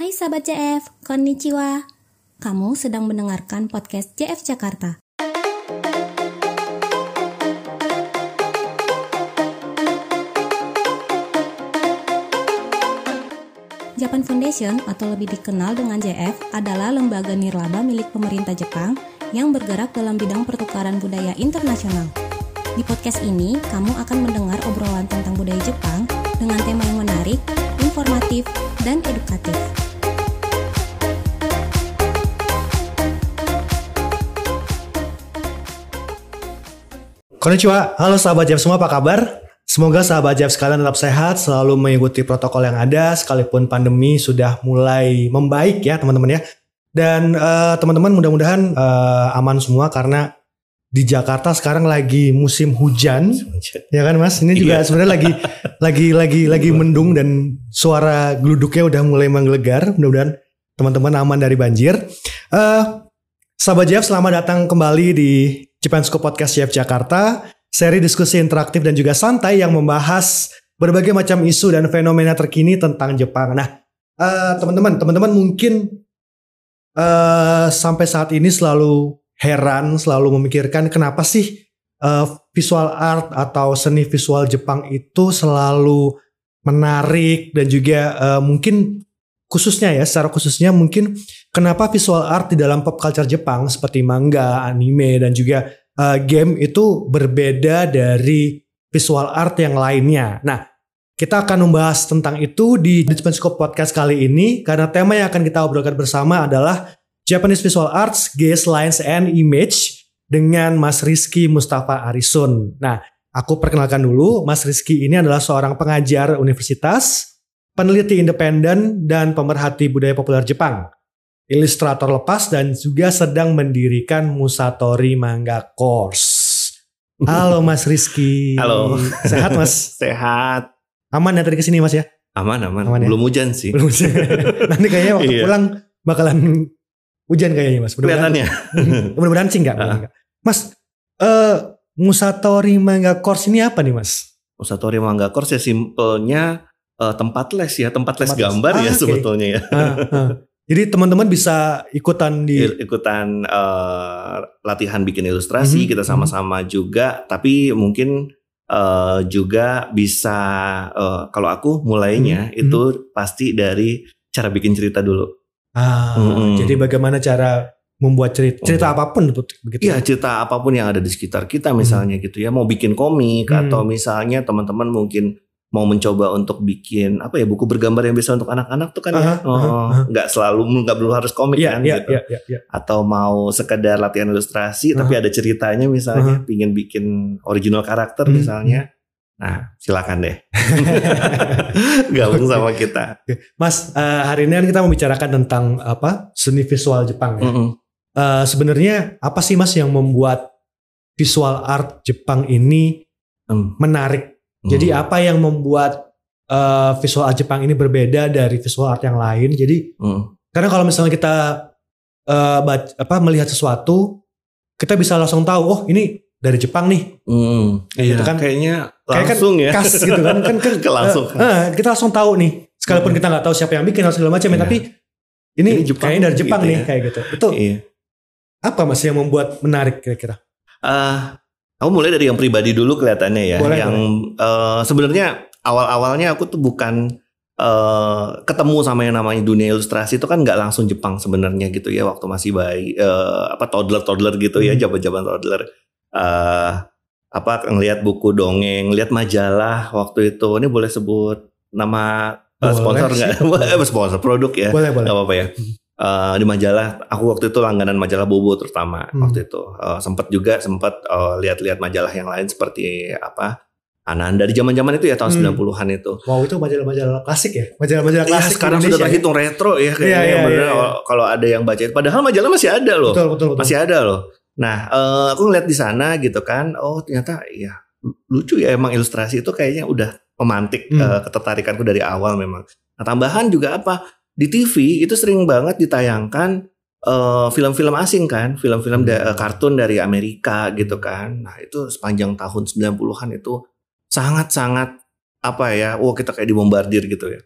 Hai sahabat JF, konnichiwa. Kamu sedang mendengarkan podcast JF Jakarta. Japan Foundation atau lebih dikenal dengan JF adalah lembaga nirlaba milik pemerintah Jepang yang bergerak dalam bidang pertukaran budaya internasional. Di podcast ini, kamu akan mendengar obrolan tentang budaya Jepang dengan tema yang menarik, informatif, dan edukatif. Konnichiwa, halo sahabat Jeff semua apa kabar? Semoga sahabat Jeff sekalian tetap sehat, selalu mengikuti protokol yang ada, sekalipun pandemi sudah mulai membaik ya teman-teman ya. Dan uh, teman-teman mudah-mudahan uh, aman semua karena di Jakarta sekarang lagi musim hujan, ya kan Mas? Ini juga Iya. sebenarnya lagi lagi lagi lagi mendung dan suara geluduknya udah mulai menggelegar. Mudah-mudahan teman-teman aman dari banjir. Eh, sahabat Jeff, selamat datang kembali di Japan School Podcast Jeff Jakarta, seri diskusi interaktif dan juga santai yang membahas berbagai macam isu dan fenomena terkini tentang Jepang. Nah, eh, teman-teman, teman-teman mungkin eh, sampai saat ini selalu heran, selalu memikirkan kenapa sih eh, visual art atau seni visual Jepang itu selalu menarik dan juga eh, mungkin khususnya ya, secara khususnya mungkin kenapa visual art di dalam pop culture Jepang seperti manga, anime dan juga uh, game itu berbeda dari visual art yang lainnya. Nah, kita akan membahas tentang itu di Japan Scope Podcast kali ini karena tema yang akan kita obrolkan bersama adalah Japanese Visual Arts, Gaze Lines and Image dengan Mas Rizky Mustafa Arisun. Nah, aku perkenalkan dulu, Mas Rizky ini adalah seorang pengajar universitas, peneliti independen dan pemerhati budaya populer Jepang ilustrator lepas dan juga sedang mendirikan Musatori Manga Course. Halo Mas Rizky. Halo. Sehat Mas? Sehat. Aman ya tadi ke sini Mas ya? Aman, aman. Aman ya? Belum hujan sih. Belum hujan. Nanti kayaknya waktu Iya. pulang bakalan hujan kayaknya Mas. Mudah-mudahan, Kelihatannya. mudah-mudahan sih enggak. Enggak. Mas, eh Musatori Manga Course ini apa nih Mas? Usatori Manga Course ya simpelnya eh, tempat les ya, tempat les Tempat les. gambar Ah, ya oke. sebetulnya ya. Ah, ah. Jadi teman-teman bisa ikutan di Ikutan eh, latihan bikin ilustrasi, Mhm, kita sama-sama juga. Tapi mungkin eh, juga bisa eh, kalau aku mulainya Mhm, itu pasti dari cara bikin cerita dulu. Ah, Mm-mm. jadi bagaimana cara membuat cerita cerita Oh. apa pun begitu. Iya cerita apa pun yang ada di sekitar kita misalnya gitu ya mau bikin komik Hmm. atau misalnya teman-teman mungkin mau mencoba untuk bikin apa ya buku bergambar yang bisa untuk anak-anak tuh kan ya Aha, Oh, aha, aha. nggak selalu nggak perlu harus komik Iya, kan iya, gitu iya, iya, iya. atau mau sekedar latihan ilustrasi Aha. tapi ada ceritanya misalnya pingin bikin original karakter Hmm, misalnya nah silakan deh gabung sama kita Mas, eh, hari ini kan kita mau bicarakan tentang apa seni visual Jepang ya. Mm-mm. Eh, Sebenarnya apa sih Mas yang membuat visual art Jepang ini Hmm. menarik? Jadi Hmm. apa yang membuat eh, visual art Jepang ini berbeda dari visual art yang lain? Jadi Mm. karena kalau misalnya kita eh, bac- apa melihat sesuatu, kita bisa langsung tahu, oh ini dari Jepang nih. Mm. Kayak Iya, gitu kan. kayaknya Kayak kan langsung ya Kas gitu kan, kan, kan langsung eh, kita langsung tahu nih. Sekalipun Hmm. kita nggak tahu siapa yang bikin atau segala macam ya, Iya. tapi ini, Ini Jepang kayaknya dari Jepang gitu nih ya. kayak gitu. Betul. Iya. Apa mas yang membuat menarik kira-kira? Ah, aku mulai dari yang pribadi dulu kelihatannya ya. Boleh, yang eh, sebenarnya awal-awalnya aku tuh bukan eh, ketemu sama yang namanya dunia ilustrasi itu kan nggak langsung Jepang sebenarnya gitu ya waktu masih bayi eh, apa toddler toddler gitu ya Hmm. jaban-jaban toddler. eh apa ngelihat buku dongeng, lihat majalah waktu itu. Ini boleh sebut nama eh, Boleh sponsor nggak? Sponsor produk ya. Boleh boleh. Gak apa-apa ya. Eh, di majalah, aku waktu itu langganan majalah Bobo terutama Hmm. waktu itu. Eh, sempat juga sempat eh, lihat-lihat majalah yang lain seperti apa Ananda di zaman-zaman itu ya tahun Hmm. 90-an itu. Wow itu majalah-majalah klasik ya, majalah-majalah Ya, klasik sekarang Indonesia sudah ya? terhitung retro ya kayaknya Iya, iya, bener iya, iya. kalau- ada yang baca itu. Padahal majalah masih ada loh. Betul betul betul. Masih ada loh. Nah, eh, aku ngeliat di sana gitu kan, oh ternyata ya lucu ya emang ilustrasi itu kayaknya udah memantik Hmm. eh, ketertarikanku dari awal memang. Nah, tambahan juga apa? Di TV itu sering banget ditayangkan eh, film-film asing kan, film-film da- Hmm. kartun dari Amerika gitu kan. Nah, itu sepanjang tahun 90-an itu sangat-sangat apa ya, wah kita kayak dibombardir gitu ya.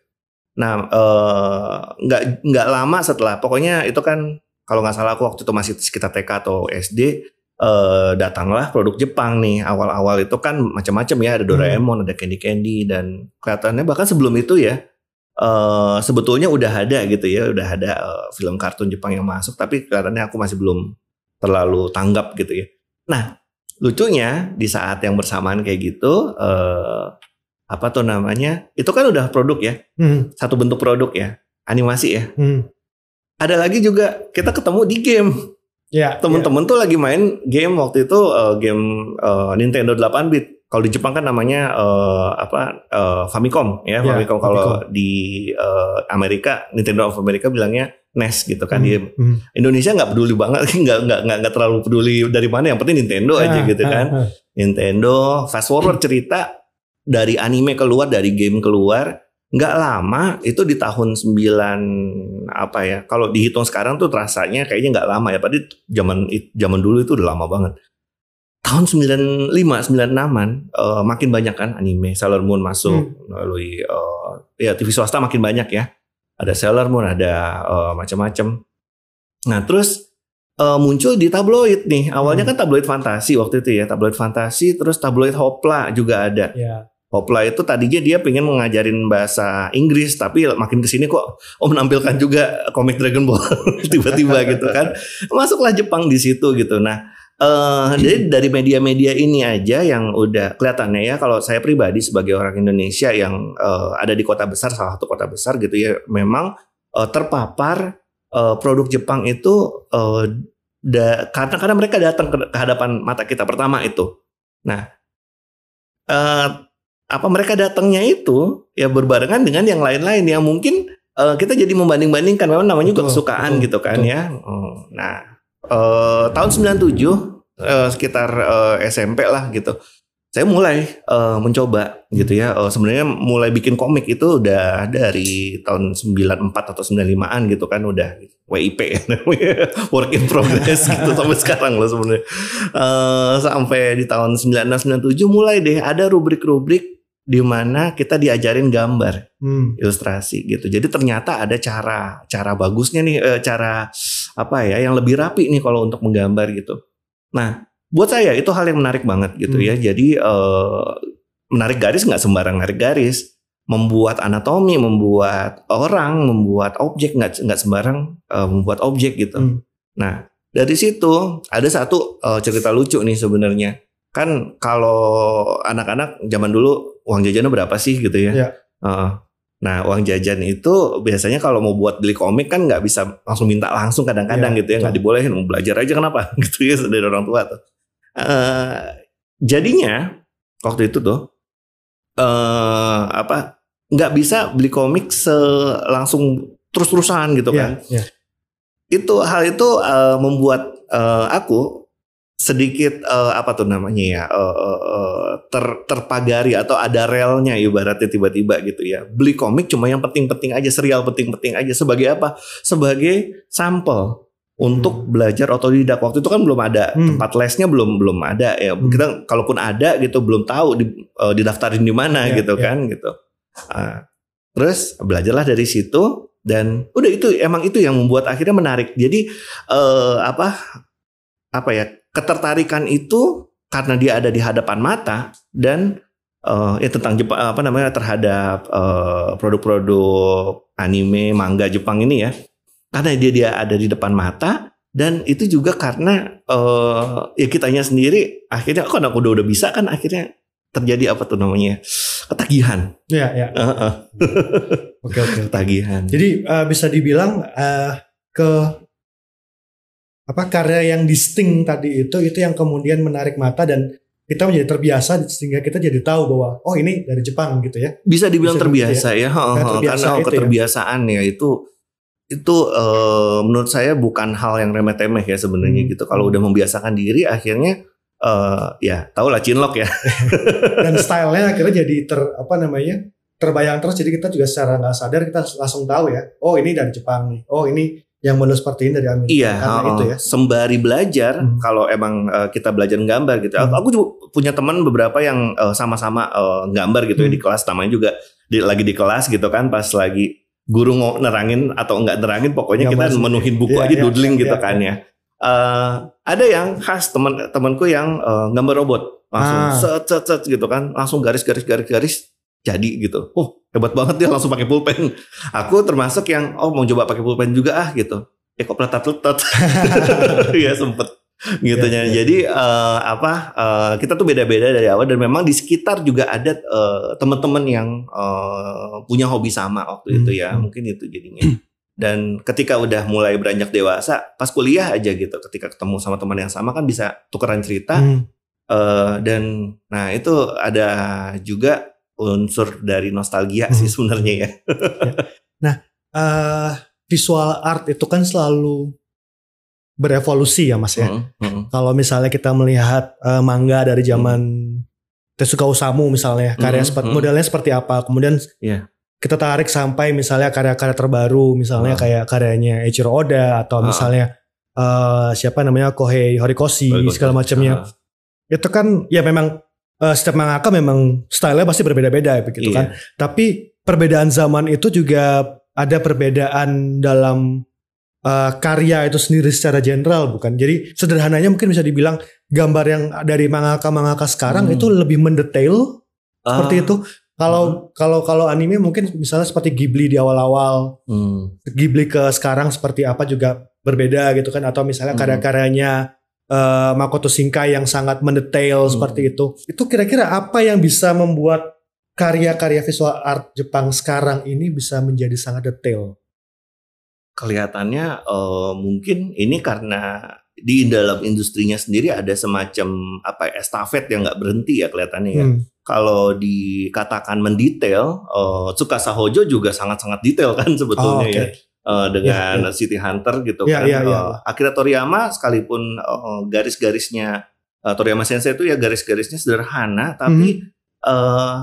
Nah, eh, nggak nggak lama setelah, pokoknya itu kan kalau nggak salah aku waktu itu masih sekitar TK atau SD, eh, datanglah produk Jepang nih. Awal-awal itu kan macam-macam ya, ada Doraemon, ada Candy Candy dan kelihatannya bahkan sebelum itu ya, eh, sebetulnya udah ada gitu ya, udah ada eh, film kartun Jepang yang masuk, tapi kelihatannya aku masih belum terlalu tanggap gitu ya. Nah, lucunya di saat yang bersamaan kayak gitu, eh, apa tuh namanya? Itu kan udah produk ya, Hmm, satu bentuk produk ya, animasi ya. hmm. Ada lagi juga kita ketemu di game. Ya, Temen-temen tuh lagi main game waktu itu eh, game eh, Nintendo 8 bit. Kalau di Jepang kan namanya eh, apa eh, Famicom ya, Ya, Famicom kalau di eh, Amerika Nintendo of America bilangnya NES gitu kan. Di Hmm, hmm. Indonesia nggak peduli banget, nggak nggak nggak nggak terlalu peduli dari mana. Yang penting Nintendo aja Ah, gitu ah, kan. ah. Nintendo fast forward cerita dari anime keluar dari game keluar nggak lama itu di tahun 9 apa ya kalau dihitung sekarang tuh rasanya kayaknya nggak lama ya padahal zaman zaman dulu itu udah lama banget tahun 95 96an eh, makin banyak kan anime Sailor Moon masuk melalui eh, ya TV swasta makin banyak ya. Ada Sailor Moon ada eh, macam-macam. Nah terus eh, muncul di tabloid nih. Awalnya Hmm. kan tabloid fantasi waktu itu ya tabloid fantasi terus tabloid hopla juga ada. Ya. Hopla itu tadinya dia pengen mengajarin bahasa Inggris tapi makin ke sini kok oh menampilkan juga komik Dragon Ball tiba-tiba gitu kan. Masuklah Jepang di situ gitu. Nah eh jadi dari media-media ini aja yang udah kelihatannya ya kalau saya pribadi sebagai orang Indonesia yang eh, ada di kota besar salah satu kota besar gitu ya memang eh, terpapar eh, produk Jepang itu eh, da- karena karena mereka datang ke, ke hadapan mata kita pertama itu nah eh, apa mereka datangnya itu ya berbarengan dengan yang lain-lain yang mungkin eh, kita jadi membanding-bandingkan memang namanya juga kesukaan betul, gitu kan betul. ya. Oh, Nah, eh, tahun 97 eh, sekitar eh, SMP lah gitu. Saya mulai eh, mencoba gitu ya. Eh, sebenarnya mulai bikin komik itu udah dari tahun 94 atau 95-an gitu kan udah WIP ya namanya. work in progress gitu sampai sekarang loh sebenarnya. Eh, sampai di tahun 96 97 mulai deh ada rubrik-rubrik di mana kita diajarin gambar Hmm. ilustrasi gitu. Jadi ternyata ada cara cara bagusnya nih eh, cara apa ya yang lebih rapi nih kalau untuk menggambar gitu. Nah, buat saya itu hal yang menarik banget gitu Hmm. ya. Jadi eh, menarik garis nggak sembarang narik garis, membuat anatomi, membuat orang, membuat objek nggak nggak sembarang eh, membuat objek gitu. Hmm. Nah, dari situ ada satu eh, cerita lucu nih sebenarnya. Kan kalau anak-anak zaman dulu uang jajannya berapa sih gitu ya? Iya. Heeh. Nah, uang jajan itu biasanya kalau mau buat beli komik kan nggak bisa langsung minta langsung kadang-kadang Iya, gitu ya, nggak dibolehin mau belajar aja kenapa gitu ya dari orang tua tuh. Eh, jadinya waktu itu tuh eh apa nggak bisa beli komik langsung terus-terusan gitu kan Ya, ya. itu hal itu eh, membuat eh, aku sedikit eh, apa tuh namanya ya eh, eh, ter, terpagari atau ada relnya ibaratnya tiba-tiba gitu ya. Beli komik cuma yang penting-penting aja serial penting-penting aja. Sebagai apa? Sebagai sampel untuk belajar otodidak. Waktu itu kan belum ada Hmm. tempat lesnya belum belum ada ya. Hmm. kita kalaupun ada gitu belum tahu di, eh, didaftarin di mana Ya, gitu ya. kan gitu. Ah, terus belajarlah dari situ dan udah itu emang itu yang membuat akhirnya menarik. Jadi eh, apa apa ya ketertarikan itu karena dia ada di hadapan mata dan eh, ya tentang Jepang apa namanya terhadap eh, produk-produk anime manga Jepang ini ya karena dia dia ada di depan mata dan itu juga karena eh, ya kitanya sendiri akhirnya kan aku udah udah bisa kan akhirnya terjadi apa tuh namanya ketagihan Ya, ya. Heeh, Oke, oke. ketagihan Jadi eh, bisa dibilang eh, ke apa karya yang distinct tadi itu itu yang kemudian menarik mata dan kita menjadi terbiasa sehingga kita jadi tahu bahwa oh ini dari Jepang gitu ya. bisa dibilang Bisa terbiasa ya, Heeh, Karena terbiasa karena itu ya. keterbiasaan ya itu itu eh, menurut saya bukan hal yang remeh-temeh ya sebenarnya Hmm. gitu kalau udah membiasakan diri akhirnya eh, ya tau lah cinlok ya Dan stylenya akhirnya jadi ter apa namanya terbayang terus jadi kita juga secara nggak sadar kita langsung tahu ya. Oh ini dari Jepang nih. Oh ini yang model seperti ini dari Amerika. iya Karena heeh. itu ya. sembari belajar Hmm. kalau emang eh, kita belajar gambar gitu Hmm. aku juga punya teman beberapa yang eh, sama-sama eh, gambar gitu ya Hmm. di kelas namanya juga di, lagi di kelas gitu kan pas lagi guru mau nerangin atau enggak nerangin pokoknya Gambar kita sendiri. menuhin buku Iya, aja iya, doodling iya, gitu iya. kan ya. Eh, ada yang khas teman temanku yang eh, gambar robot langsung Ah. set set set gitu kan langsung garis garis garis garis jadi gitu. Oh hebat banget dia langsung pakai pulpen. Aku termasuk yang oh mau coba pakai pulpen juga ah gitu. Eh kok peletat letat. ya sempet gitu Iya, ya. Jadi eh, apa eh, kita tuh beda-beda dari awal dan memang di sekitar juga ada eh, teman-teman yang eh, punya hobi sama waktu Hmm, itu ya. hmm. Mungkin itu jadinya. Dan ketika udah mulai beranjak dewasa, pas kuliah aja gitu, ketika ketemu sama teman yang sama kan bisa tukeran cerita. Hmm. Eh, dan nah itu ada juga unsur dari nostalgia sih Hmm. sebenarnya ya. Eh, visual art itu kan selalu berevolusi ya mas ya. Mm, mm, Kalau misalnya kita melihat eh, manga dari zaman Tezuka Osamu misalnya, karya Hmm, seperti hmm. modelnya seperti apa, kemudian Iya. kita tarik sampai misalnya karya-karya terbaru, misalnya Hmm. kayak karyanya Eiichiro Oda atau Ah. misalnya eh, siapa namanya Kohei Horikoshi, Horikoshi. segala macamnya. Ah, Itu kan ya memang eh, setiap mangaka memang stylenya pasti berbeda-beda begitu iya. kan. Tapi perbedaan zaman itu juga ada perbedaan dalam eh, karya itu sendiri secara general bukan. Jadi sederhananya mungkin bisa dibilang gambar yang dari mangaka-mangaka sekarang Hmm. itu lebih mendetail seperti Ah, itu. Kalau kalau kalau anime mungkin misalnya seperti Ghibli di awal-awal, mm, Ghibli ke sekarang seperti apa juga berbeda gitu kan atau misalnya Hmm. karya-karyanya eh, Makoto Shinkai yang sangat mendetail Hmm. seperti itu. Itu kira-kira apa yang bisa membuat karya-karya visual art Jepang sekarang ini bisa menjadi sangat detail? kelihatannya eh, mungkin ini karena di dalam industrinya sendiri ada semacam apa ya, estafet yang nggak berhenti ya kelihatannya ya. Hmm. Kalau dikatakan mendetail, eh, Tsukasa Hojo juga sangat-sangat detail kan sebetulnya Oh, oke. ya. Eh, dengan City Hunter gitu Iya, kan. iya, iya. Eh, Akira Toriyama sekalipun eh, garis-garisnya eh, Toriyama Sensei itu ya garis-garisnya sederhana, tapi Hmm. eh,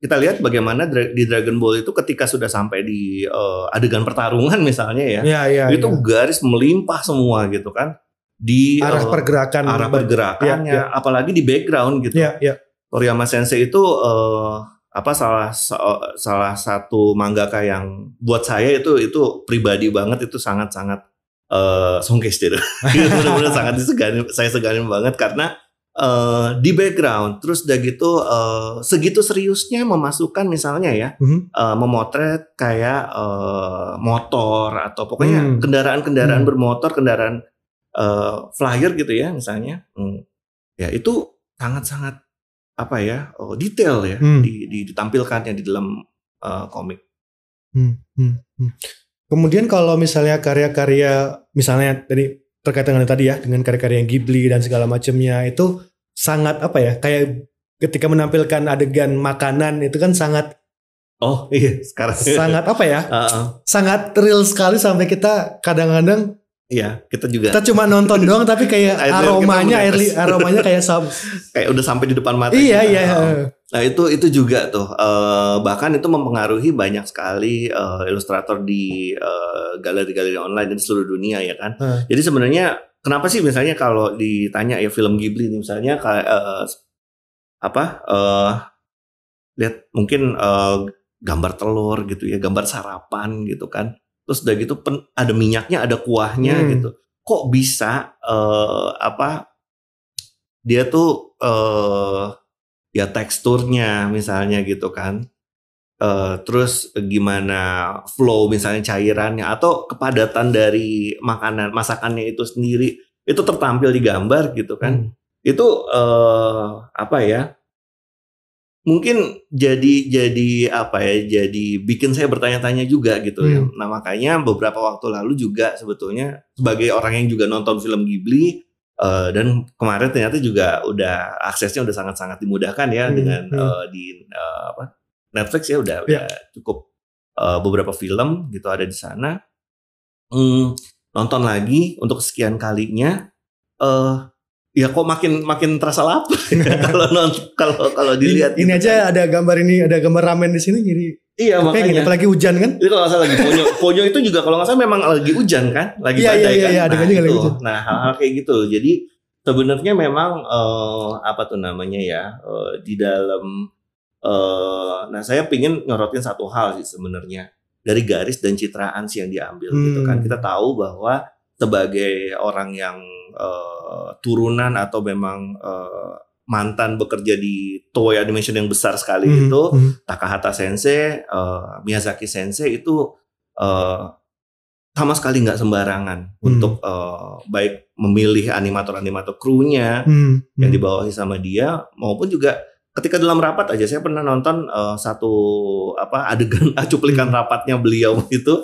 kita lihat bagaimana dra- di Dragon Ball itu ketika sudah sampai di eh, adegan pertarungan misalnya ya, Ya, ya, itu ya. garis melimpah semua gitu kan di arah eh, pergerakan arah pergerakannya, Ya, ya. apalagi di background gitu. Ya, ya. Toriyama Sensei itu eh, apa salah sa- salah satu mangaka yang buat saya itu itu pribadi banget itu sangat sangat eh songkes gitu. Benar-benar sangat disegani, saya seganin banget karena eh, di background terus udah gitu eh, segitu seriusnya memasukkan misalnya ya Mhm. eh, memotret kayak eh, motor atau pokoknya Hmm. kendaraan-kendaraan Hmm. bermotor, kendaraan eh, flyer gitu ya misalnya. Hmm. Ya itu sangat-sangat apa ya oh, detail ya Hmm. di, di- ditampilkannya di dalam eh, komik. Hmm, hmm, hmm. Kemudian kalau misalnya karya-karya misalnya tadi terkait dengan tadi ya dengan karya-karya yang Ghibli dan segala macamnya itu sangat apa ya kayak ketika menampilkan adegan makanan itu kan sangat Oh iya sekarang. sangat apa ya Heeh. sangat real sekali sampai kita kadang-kadang Iya kita juga kita cuma nonton doang tapi kayak aromanya air aromanya kayak sab kayak udah sampai di depan mata. iya kita. iya Heeh. Nah itu itu juga tuh eh, bahkan itu mempengaruhi banyak sekali eh, ilustrator di eh, galeri-galeri online di seluruh dunia ya kan. Heeh. Jadi sebenarnya kenapa sih misalnya kalau ditanya ya film Ghibli misalnya kayak eh, apa eh lihat mungkin eh, gambar telur gitu ya, gambar sarapan gitu kan. Terus udah gitu pen- ada minyaknya, ada kuahnya Hmm. gitu. Kok bisa eh apa dia tuh eh ya teksturnya misalnya gitu kan. Eh, terus gimana flow misalnya cairannya atau kepadatan dari makanan masakannya itu sendiri itu tertampil di gambar gitu kan Hmm. itu eh, apa ya mungkin jadi jadi apa ya jadi bikin saya bertanya-tanya juga gitu ya Hmm. nah makanya beberapa waktu lalu juga sebetulnya sebagai orang yang juga nonton film Ghibli eh, dan kemarin ternyata juga udah aksesnya udah sangat-sangat dimudahkan ya Hmm, dengan hmm. eh, di eh, apa Netflix ya udah Ya. udah cukup eh, beberapa film gitu ada di sana Hmm, nonton lagi untuk kesekian kalinya eh ya kok makin makin terasa lapar kalau kalau kalau dilihat ini, ini gitu. aja ada gambar ini ada gambar ramen di sini jadi iya kayak gini makanya apalagi hujan kan? Itu kalau nggak salah lagi ponyo ponyo itu juga kalau nggak salah memang lagi hujan kan? Lagi Iya, iya, badai iya, kan? iya, nah, adegannya lagi itu. hujan. nah hal-hal kayak gitu. Jadi sebenarnya memang eh, apa tuh namanya ya eh, di dalam eh, nah saya pingin nyorotin satu hal sih sebenarnya. Dari garis dan citraan sih yang diambil gitu kan. Hmm. Kita tahu bahwa sebagai orang yang eh, turunan atau memang eh, mantan bekerja di Toei Animation yang besar sekali Hmm, itu hmm. Takahata Sensei, eh, Miyazaki Sensei itu eh, sama sekali nggak sembarangan Hmm. untuk eh, baik memilih animator-animator krunya Hmm, yang hmm. dibawahi sama dia maupun juga ketika dalam rapat aja saya pernah nonton eh, satu apa adegan cuplikan Hmm. rapatnya beliau itu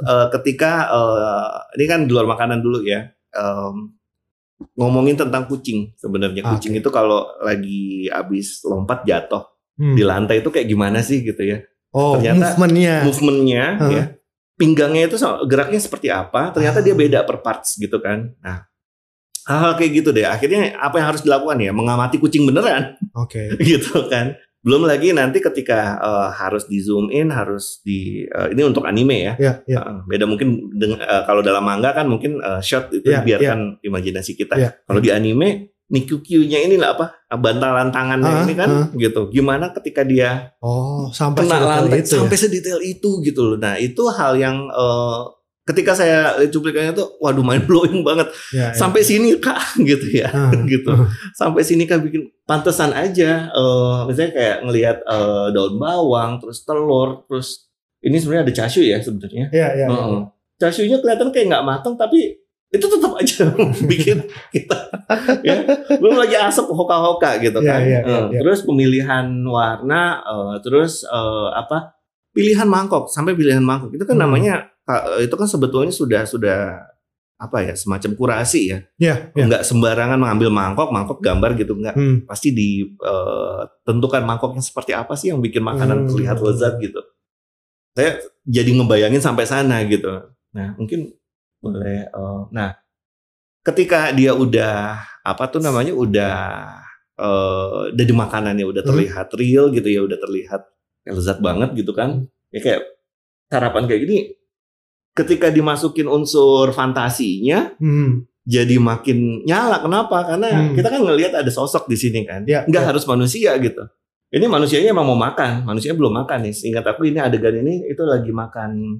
eh, ketika eh, ini kan di luar makanan dulu ya em, ngomongin tentang kucing sebenarnya Oke. kucing itu kalau lagi habis lompat jatuh Hmm. di lantai itu kayak gimana sih gitu ya Oh, ternyata movementnya. movementnya Hah? ya pinggangnya itu geraknya seperti apa ternyata Ah. dia beda per parts gitu kan nah hal-hal kayak gitu deh akhirnya apa yang harus dilakukan ya mengamati kucing beneran Oke. gitu kan belum lagi nanti ketika eh, harus di zoom in harus di eh, ini untuk anime ya Ya, ya. Eh, beda mungkin dengan eh, kalau dalam manga kan mungkin eh, shot itu Ya, biarkan imajinasi kita Ya. kalau di anime Nikukyu-nya ini lah apa bantalan tangannya Ah, ini kan ah. gitu gimana ketika dia Oh, sampai kena lantai itu ya? sampai sedetail itu gitu loh. Nah itu hal yang eh, ketika saya lihat cuplikannya tuh, waduh mind blowing banget. Ya, ya. Sampai sini kak gitu ya, Ah, gitu. Sampai sini kan bikin pantesan aja. eh misalnya kayak ngelihat eh, daun bawang, terus telur, terus ini sebenarnya ada cashew ya sebenarnya. Ya, ya. ya. Heeh. Cashewnya kelihatan kayak nggak matang tapi itu tetap aja bikin kita ya belum lagi asap hoka-hoka gitu Iya, kan iya, Eh, iya. terus pemilihan warna eh, terus eh, apa pilihan mangkok sampai pilihan mangkok itu kan Hmm. namanya itu kan sebetulnya sudah sudah apa ya semacam kurasi ya Ya, ya. nggak sembarangan mengambil mangkok mangkok gambar gitu nggak Hmm. pasti ditentukan mangkoknya seperti apa sih yang bikin makanan Hmm. terlihat lezat gitu. Saya jadi ngebayangin sampai sana gitu. Nah mungkin boleh. eh, nah ketika dia udah apa tuh namanya udah eh dari makanannya udah Hmm. terlihat real gitu ya udah terlihat lezat banget gitu kan. Ya kayak sarapan kayak gini. Ketika dimasukin unsur fantasinya, Hmm. jadi makin nyala. Kenapa? Karena Hmm. kita kan ngelihat ada sosok di sini kan. Ya, Nggak ya. harus manusia gitu. Ini manusianya emang mau makan, manusia belum makan nih. Ingat aku ini adegan ini itu lagi makan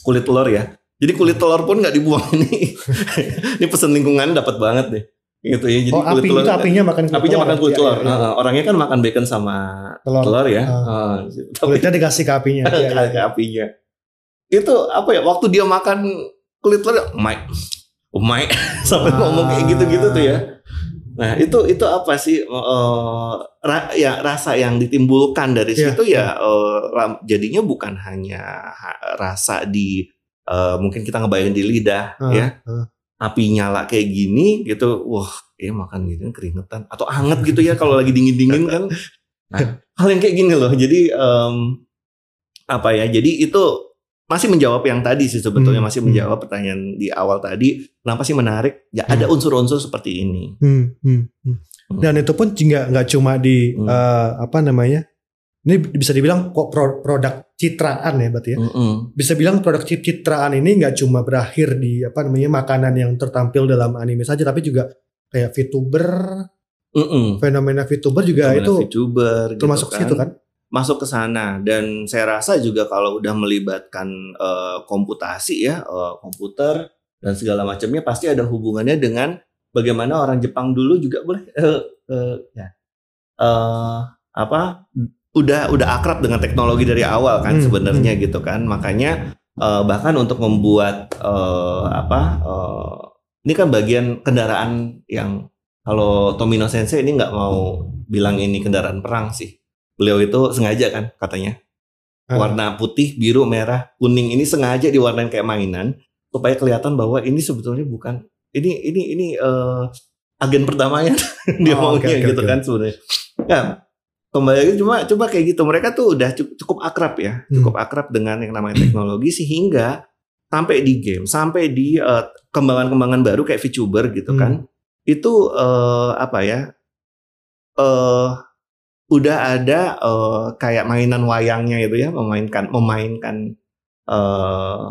kulit telur ya. Jadi kulit telur pun nggak dibuang ini. ini pesen lingkungan dapat banget deh. Gitu ya. Jadi Oh, kulit api telur. itu apinya makan kulit apinya telur. makan kulit Ya, telur. ya, ya. Nah, orangnya kan makan bacon sama Telur. telur, ya. Gitu. Tapi Kulitnya dikasih ke apinya. Ya, ya, ke apinya. Itu apa ya? Waktu dia makan kulit telur, Mike, oh Mike, sampai Ah. ngomong kayak gitu-gitu tuh ya. Nah itu itu apa sih eh, ra- ya rasa yang ditimbulkan dari Iya, situ ya ram- jadinya bukan hanya ha- rasa di eh, mungkin kita ngebayangin di lidah Ah, ya ah. api nyala kayak gini gitu wah ya makan gitu keringetan atau anget gitu ya kalau lagi dingin dingin kan nah hal yang kayak gini loh jadi em, apa ya jadi itu masih menjawab yang tadi sih sebetulnya Hmm, masih hmm. menjawab pertanyaan di awal tadi kenapa sih menarik ya ada unsur-unsur seperti ini Hmm, hmm, hmm. Dan itu pun juga nggak cuma di Hmm. eh, apa namanya? Ini bisa dibilang kok pro- produk citraan ya berarti ya. Mm-mm. Bisa bilang produk cit- citraan ini nggak cuma berakhir di apa namanya makanan yang tertampil dalam anime saja, tapi juga kayak VTuber, Mm-mm. fenomena VTuber juga Fenomena itu VTuber gitu termasuk kan. situ kan? Masuk ke sana. Dan saya rasa juga kalau udah melibatkan eh, komputasi ya eh, komputer dan segala macamnya pasti ada hubungannya dengan bagaimana orang Jepang dulu juga boleh eh, eh, ya eh, apa udah udah akrab dengan teknologi dari awal kan Hmm, sebenarnya gitu kan. Makanya eh, bahkan untuk membuat eh, apa eh, ini kan bagian kendaraan yang kalau Tomino Sensei ini nggak mau bilang ini kendaraan perang sih beliau itu sengaja kan katanya Ah. warna putih biru merah kuning ini sengaja diwarnain kayak mainan supaya kelihatan bahwa ini sebetulnya bukan ini ini ini eh, agen pertamanya dia Oh, maunya oke, oke, gitu oke. kan sebenarnya ya kembali lagi cuma coba kayak gitu mereka tuh udah cukup, akrab ya Hmm. cukup akrab dengan yang namanya teknologi sehingga sampai di game sampai di eh, kembangan-kembangan baru kayak VTuber gitu Hmm. kan itu eh, apa ya eh udah ada eh, kayak mainan wayangnya itu ya memainkan memainkan eh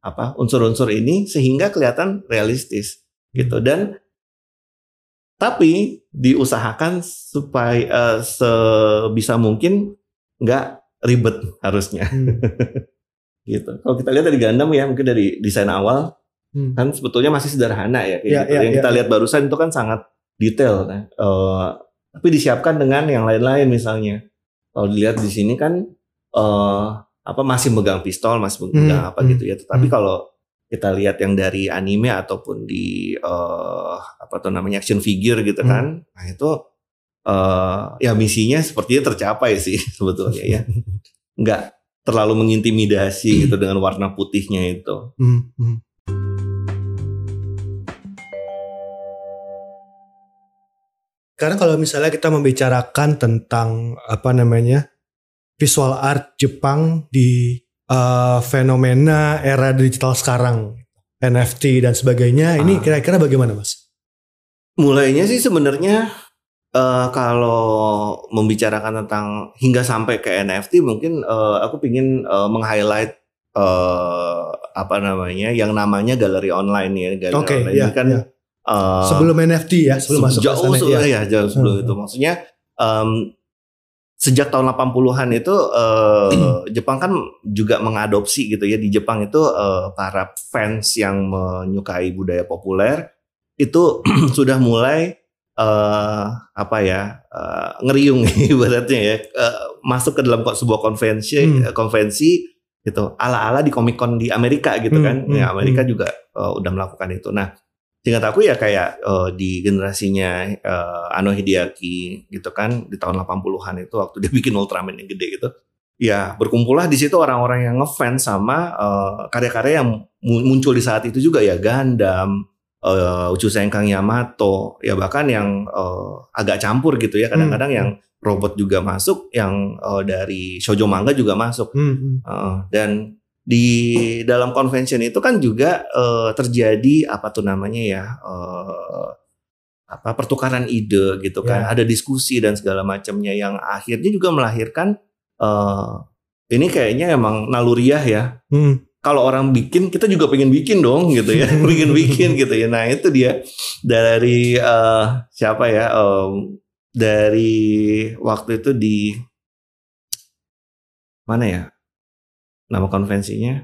apa unsur-unsur ini sehingga kelihatan realistis gitu dan tapi diusahakan supaya eh, sebisa mungkin nggak ribet harusnya Hmm. gitu. Kalau kita lihat dari Gundam ya mungkin dari desain awal Hmm. kan sebetulnya masih sederhana ya kayak Ya, gitu. ya, yang ya, kita ya. lihat barusan itu kan sangat detail kan. Tapi disiapkan dengan yang lain-lain misalnya. Kalau dilihat di sini kan eh apa masih megang pistol, masih megang Hmm, apa hmm, gitu ya. Tetapi hmm. kalau kita lihat yang dari anime ataupun di eh apa tuh namanya action figure gitu Hmm. kan. Nah, itu eh ya misinya sepertinya tercapai sih sebetulnya ya. Nggak terlalu mengintimidasi gitu dengan warna putihnya itu. Hmm, hmm. Karena kalau misalnya kita membicarakan tentang apa namanya visual art Jepang di eh, fenomena era digital sekarang, NFT dan sebagainya, ini Ah. kira-kira bagaimana, Mas? Mulainya sih sebenarnya eh, kalau membicarakan tentang hingga sampai ke NFT mungkin eh, aku pingin eh, meng-highlight eh, apa namanya yang namanya galeri online ya galeri Oke, online ya, ini kan ya. Sebelum NFT ya, sebelum masuk jauh sebelum ya. ya jauh sebelum Hmm. itu maksudnya em, sejak tahun 80-an itu eh, Jepang kan juga mengadopsi gitu ya di Jepang itu eh, para fans yang menyukai budaya populer itu sudah mulai eh apa ya eh, ngeriung ibaratnya ya eh, masuk ke dalam sebuah konvensi Hmm. konvensi gitu ala-ala di Comic Con di Amerika gitu Hmm, kan hmm, ya Amerika hmm. juga eh, udah melakukan itu nah singkat aku ya kayak eh, di generasinya eh, Ano Hideaki gitu kan di tahun 80-an itu waktu dia bikin Ultraman yang gede gitu ya berkumpullah di situ orang-orang yang ngefans sama eh, karya-karya yang mu- muncul di saat itu juga ya Gundam uh, Uchusenkang Yamato ya bahkan yang eh, agak campur gitu ya kadang-kadang Hmm. yang robot juga masuk yang eh, dari shoujo manga juga masuk Hmm, hmm. Heeh. dan di dalam convention itu kan juga eh, terjadi apa tuh namanya ya eh, apa pertukaran ide gitu kan. Ya. ada diskusi dan segala macamnya yang akhirnya juga melahirkan eh, ini kayaknya emang naluriah ya. Hmm. kalau orang bikin kita juga pengen bikin dong gitu ya. Pengen bikin gitu ya. Nah itu dia. Dari eh, siapa ya em, dari waktu itu di mana ya nama konvensinya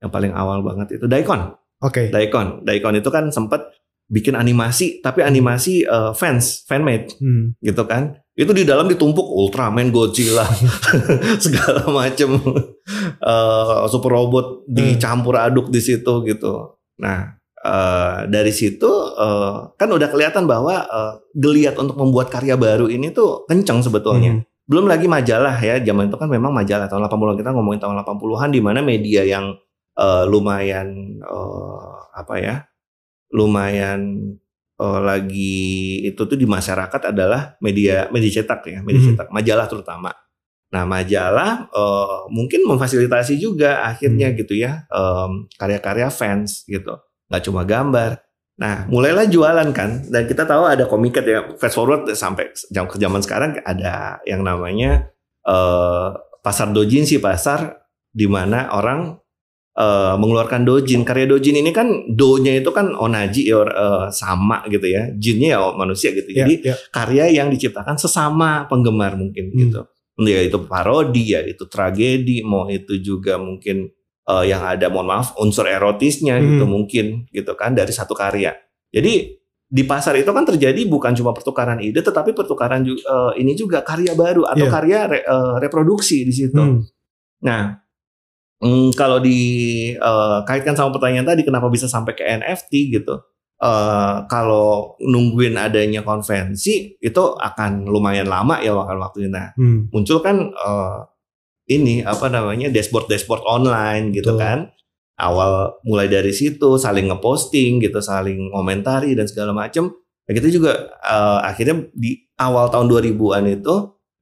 yang paling awal banget itu Daikon. Oke. Daikon. Daikon itu kan sempat bikin animasi tapi animasi eh, fans fanmade. Hmm. gitu kan. Itu di dalam ditumpuk Ultraman Godzilla segala macem. Eh, super robot dicampur aduk di situ gitu. Nah eh, dari situ eh, kan udah kelihatan bahwa eh, geliat untuk membuat karya baru ini tuh kenceng sebetulnya. Hmm. Belum lagi majalah ya zaman itu kan memang majalah tahun 80-an kita ngomongin tahun 80-an di mana media yang eh, lumayan eh, apa ya lumayan eh, lagi itu tuh di masyarakat adalah media media cetak ya media Mhm. cetak majalah terutama nah majalah eh, mungkin memfasilitasi juga akhirnya Hmm. gitu ya em, karya-karya fans gitu nggak cuma gambar nah mulailah jualan kan. Dan kita tahu ada komiket ya. Fast forward sampai ke zaman sekarang ada yang namanya eh, pasar dojinshi pasar di mana orang eh, mengeluarkan dojin. Karya dojin ini kan do-nya itu kan onaji ya eh, sama gitu ya. Jinnya ya manusia gitu. Ya, jadi ya. karya yang diciptakan sesama penggemar mungkin Hmm. gitu. Ya itu parodi ya itu tragedi mau itu juga mungkin eh, yang ada mohon maaf unsur erotisnya Hmm. gitu mungkin gitu kan dari satu karya jadi di pasar itu kan terjadi bukan cuma pertukaran ide tetapi pertukaran eh, ini juga karya baru atau Iya. karya re- eh, reproduksi di situ Hmm. Nah, mm, kalau dikaitkan sama pertanyaan tadi kenapa bisa sampai ke NFT gitu? Eh, kalau nungguin adanya konvensi itu akan lumayan lama ya waktu waktunya. Nah, Hmm. muncul kan eh, ini apa namanya dashboard dashboard online gitu Betul. kan. Awal mulai dari situ saling ngeposting gitu, saling komentari dan segala macem. Ya kita juga eh, akhirnya di awal tahun 2000-an itu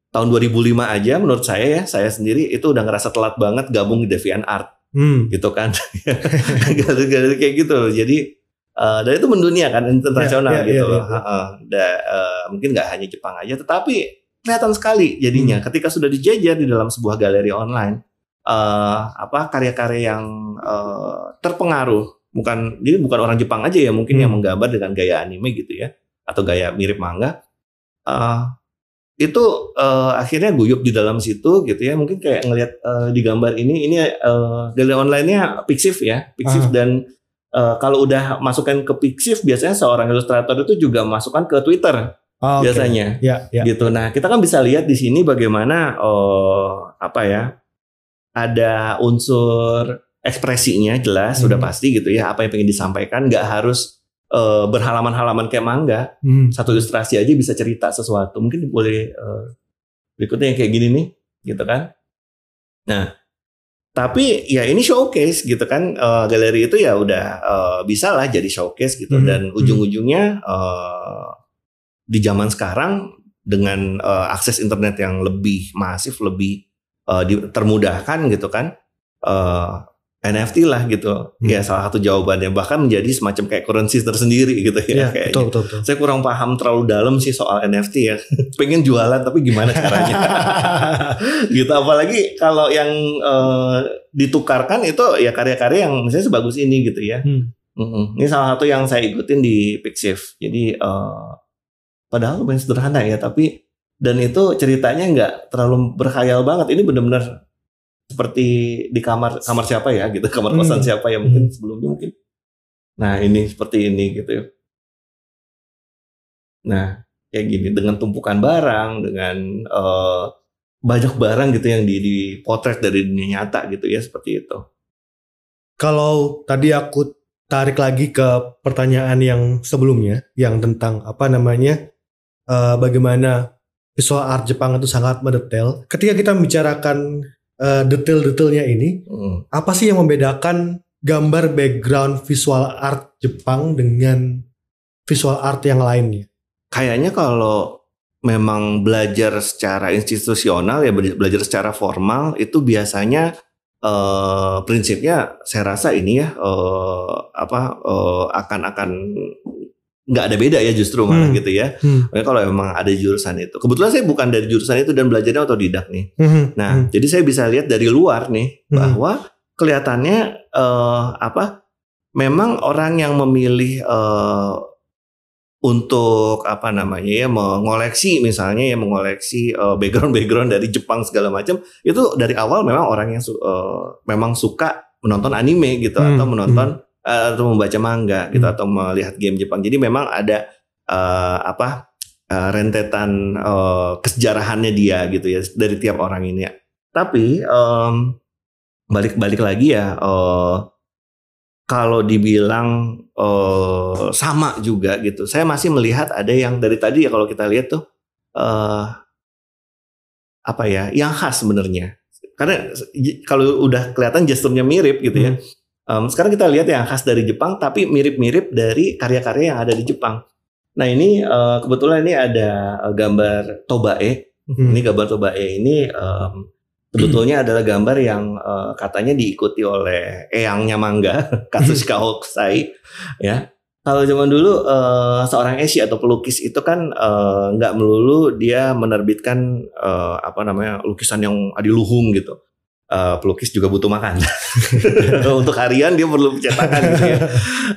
tahun 2005 aja menurut saya ya, saya sendiri itu udah ngerasa telat banget gabung di DeviantArt Hmm. gitu kan. Gara-gara kayak gitu. Jadi eh, dan itu mendunia kan internasional Ya, ya, gitu ya, loh. ya. Heeh. Da- eh, mungkin nggak hanya Jepang aja, tetapi kelihatan sekali jadinya Hmm. ketika sudah dijajar di dalam sebuah galeri online eh apa karya-karya yang eh, terpengaruh bukan jadi bukan orang Jepang aja ya mungkin Hmm. yang menggambar dengan gaya anime gitu ya atau gaya mirip manga eh itu uh, akhirnya guyup di dalam situ gitu ya mungkin kayak ngelihat uh, di gambar ini ini uh, galeri online-nya Pixiv ya Pixiv Ah. dan uh, kalau udah masukkan ke Pixiv biasanya seorang ilustrator itu juga masukkan ke Twitter Oh, oke. biasanya Ya, ya. gitu. Nah, kita kan bisa lihat di sini bagaimana oh apa ya? Ada unsur ekspresinya jelas Hmm. sudah pasti gitu ya apa yang pengen disampaikan nggak harus eh, berhalaman-halaman kayak mangga Hmm. satu ilustrasi aja bisa cerita sesuatu mungkin boleh eh, berikutnya yang kayak gini nih gitu kan nah tapi ya ini showcase gitu kan Eh, galeri itu ya udah eh, bisa lah jadi showcase gitu Mhm. dan ujung-ujungnya eh, di zaman sekarang dengan eh, akses internet yang lebih masif lebih eh, di- termudahkan gitu kan eh, NFT lah gitu Hmm. ya salah satu jawabannya bahkan menjadi semacam kayak currency tersendiri gitu ya, Ya, kayaknya betul, betul, betul. saya kurang paham terlalu dalam sih soal NFT ya. Pengen jualan tapi gimana caranya? gitu apalagi kalau yang eh, ditukarkan itu ya karya-karya yang misalnya sebagus ini gitu ya. Hmm. Mm-mm. Ini salah satu yang saya ikutin di Pixiv. Jadi eh, padahal lumayan sederhana ya tapi dan itu ceritanya nggak terlalu berkhayal banget. Ini benar-benar seperti di kamar kamar siapa ya gitu, kamar kosan Hmm. siapa ya mungkin sebelumnya mungkin. Nah ini seperti ini gitu ya. Nah kayak gini dengan tumpukan barang, dengan eh, banyak barang gitu yang di, dipotret dari dunia nyata gitu ya seperti itu. Kalau tadi aku tarik lagi ke pertanyaan yang sebelumnya, yang tentang apa namanya, eh, bagaimana visual art Jepang itu sangat mendetail. Ketika kita membicarakan eh, detail-detailnya ini, Hmm. apa sih yang membedakan gambar background visual art Jepang dengan visual art yang lainnya? kayaknya kalau memang belajar secara institusional ya bela- belajar secara formal itu biasanya eh, prinsipnya saya rasa ini ya eh, apa eh, akan akan nggak ada beda ya justru malah Hmm. gitu ya. Hmm. Makanya kalau memang ada jurusan itu. Kebetulan saya bukan dari jurusan itu dan belajarnya otodidak nih. Mhm. Nah, Mhm. jadi saya bisa lihat dari luar nih Hmm. bahwa kelihatannya eh, apa? Memang orang yang memilih eh, untuk apa namanya ya mengoleksi misalnya ya mengoleksi eh, background-background dari Jepang segala macam itu dari awal memang orang yang su- eh, memang suka menonton anime gitu Hmm, atau menonton eh, atau membaca manga gitu atau melihat game Jepang. Jadi memang ada eh, apa eh, rentetan eh, kesejarahannya dia gitu ya dari tiap orang ini. ya. Tapi em, balik-balik lagi ya eh, kalau dibilang eh, sama juga gitu. Saya masih melihat ada yang dari tadi ya kalau kita lihat tuh eh, apa ya yang khas sebenarnya. Karena kalau udah kelihatan gesturnya mirip gitu ya. Em, sekarang kita lihat yang khas dari Jepang tapi mirip-mirip dari karya-karya yang ada di Jepang. Nah ini eh, kebetulan ini ada eh, gambar Tobae. Mhm. Ini gambar Tobae ini em, sebetulnya adalah gambar yang eh, katanya diikuti oleh eyangnya mangga Katsushika Hokusai ya. Kalau zaman dulu eh, seorang esi atau pelukis itu kan nggak melulu dia menerbitkan eh, apa namanya lukisan yang adiluhung gitu. Eh, pelukis juga butuh makan. Untuk harian dia perlu cetakan gitu ya.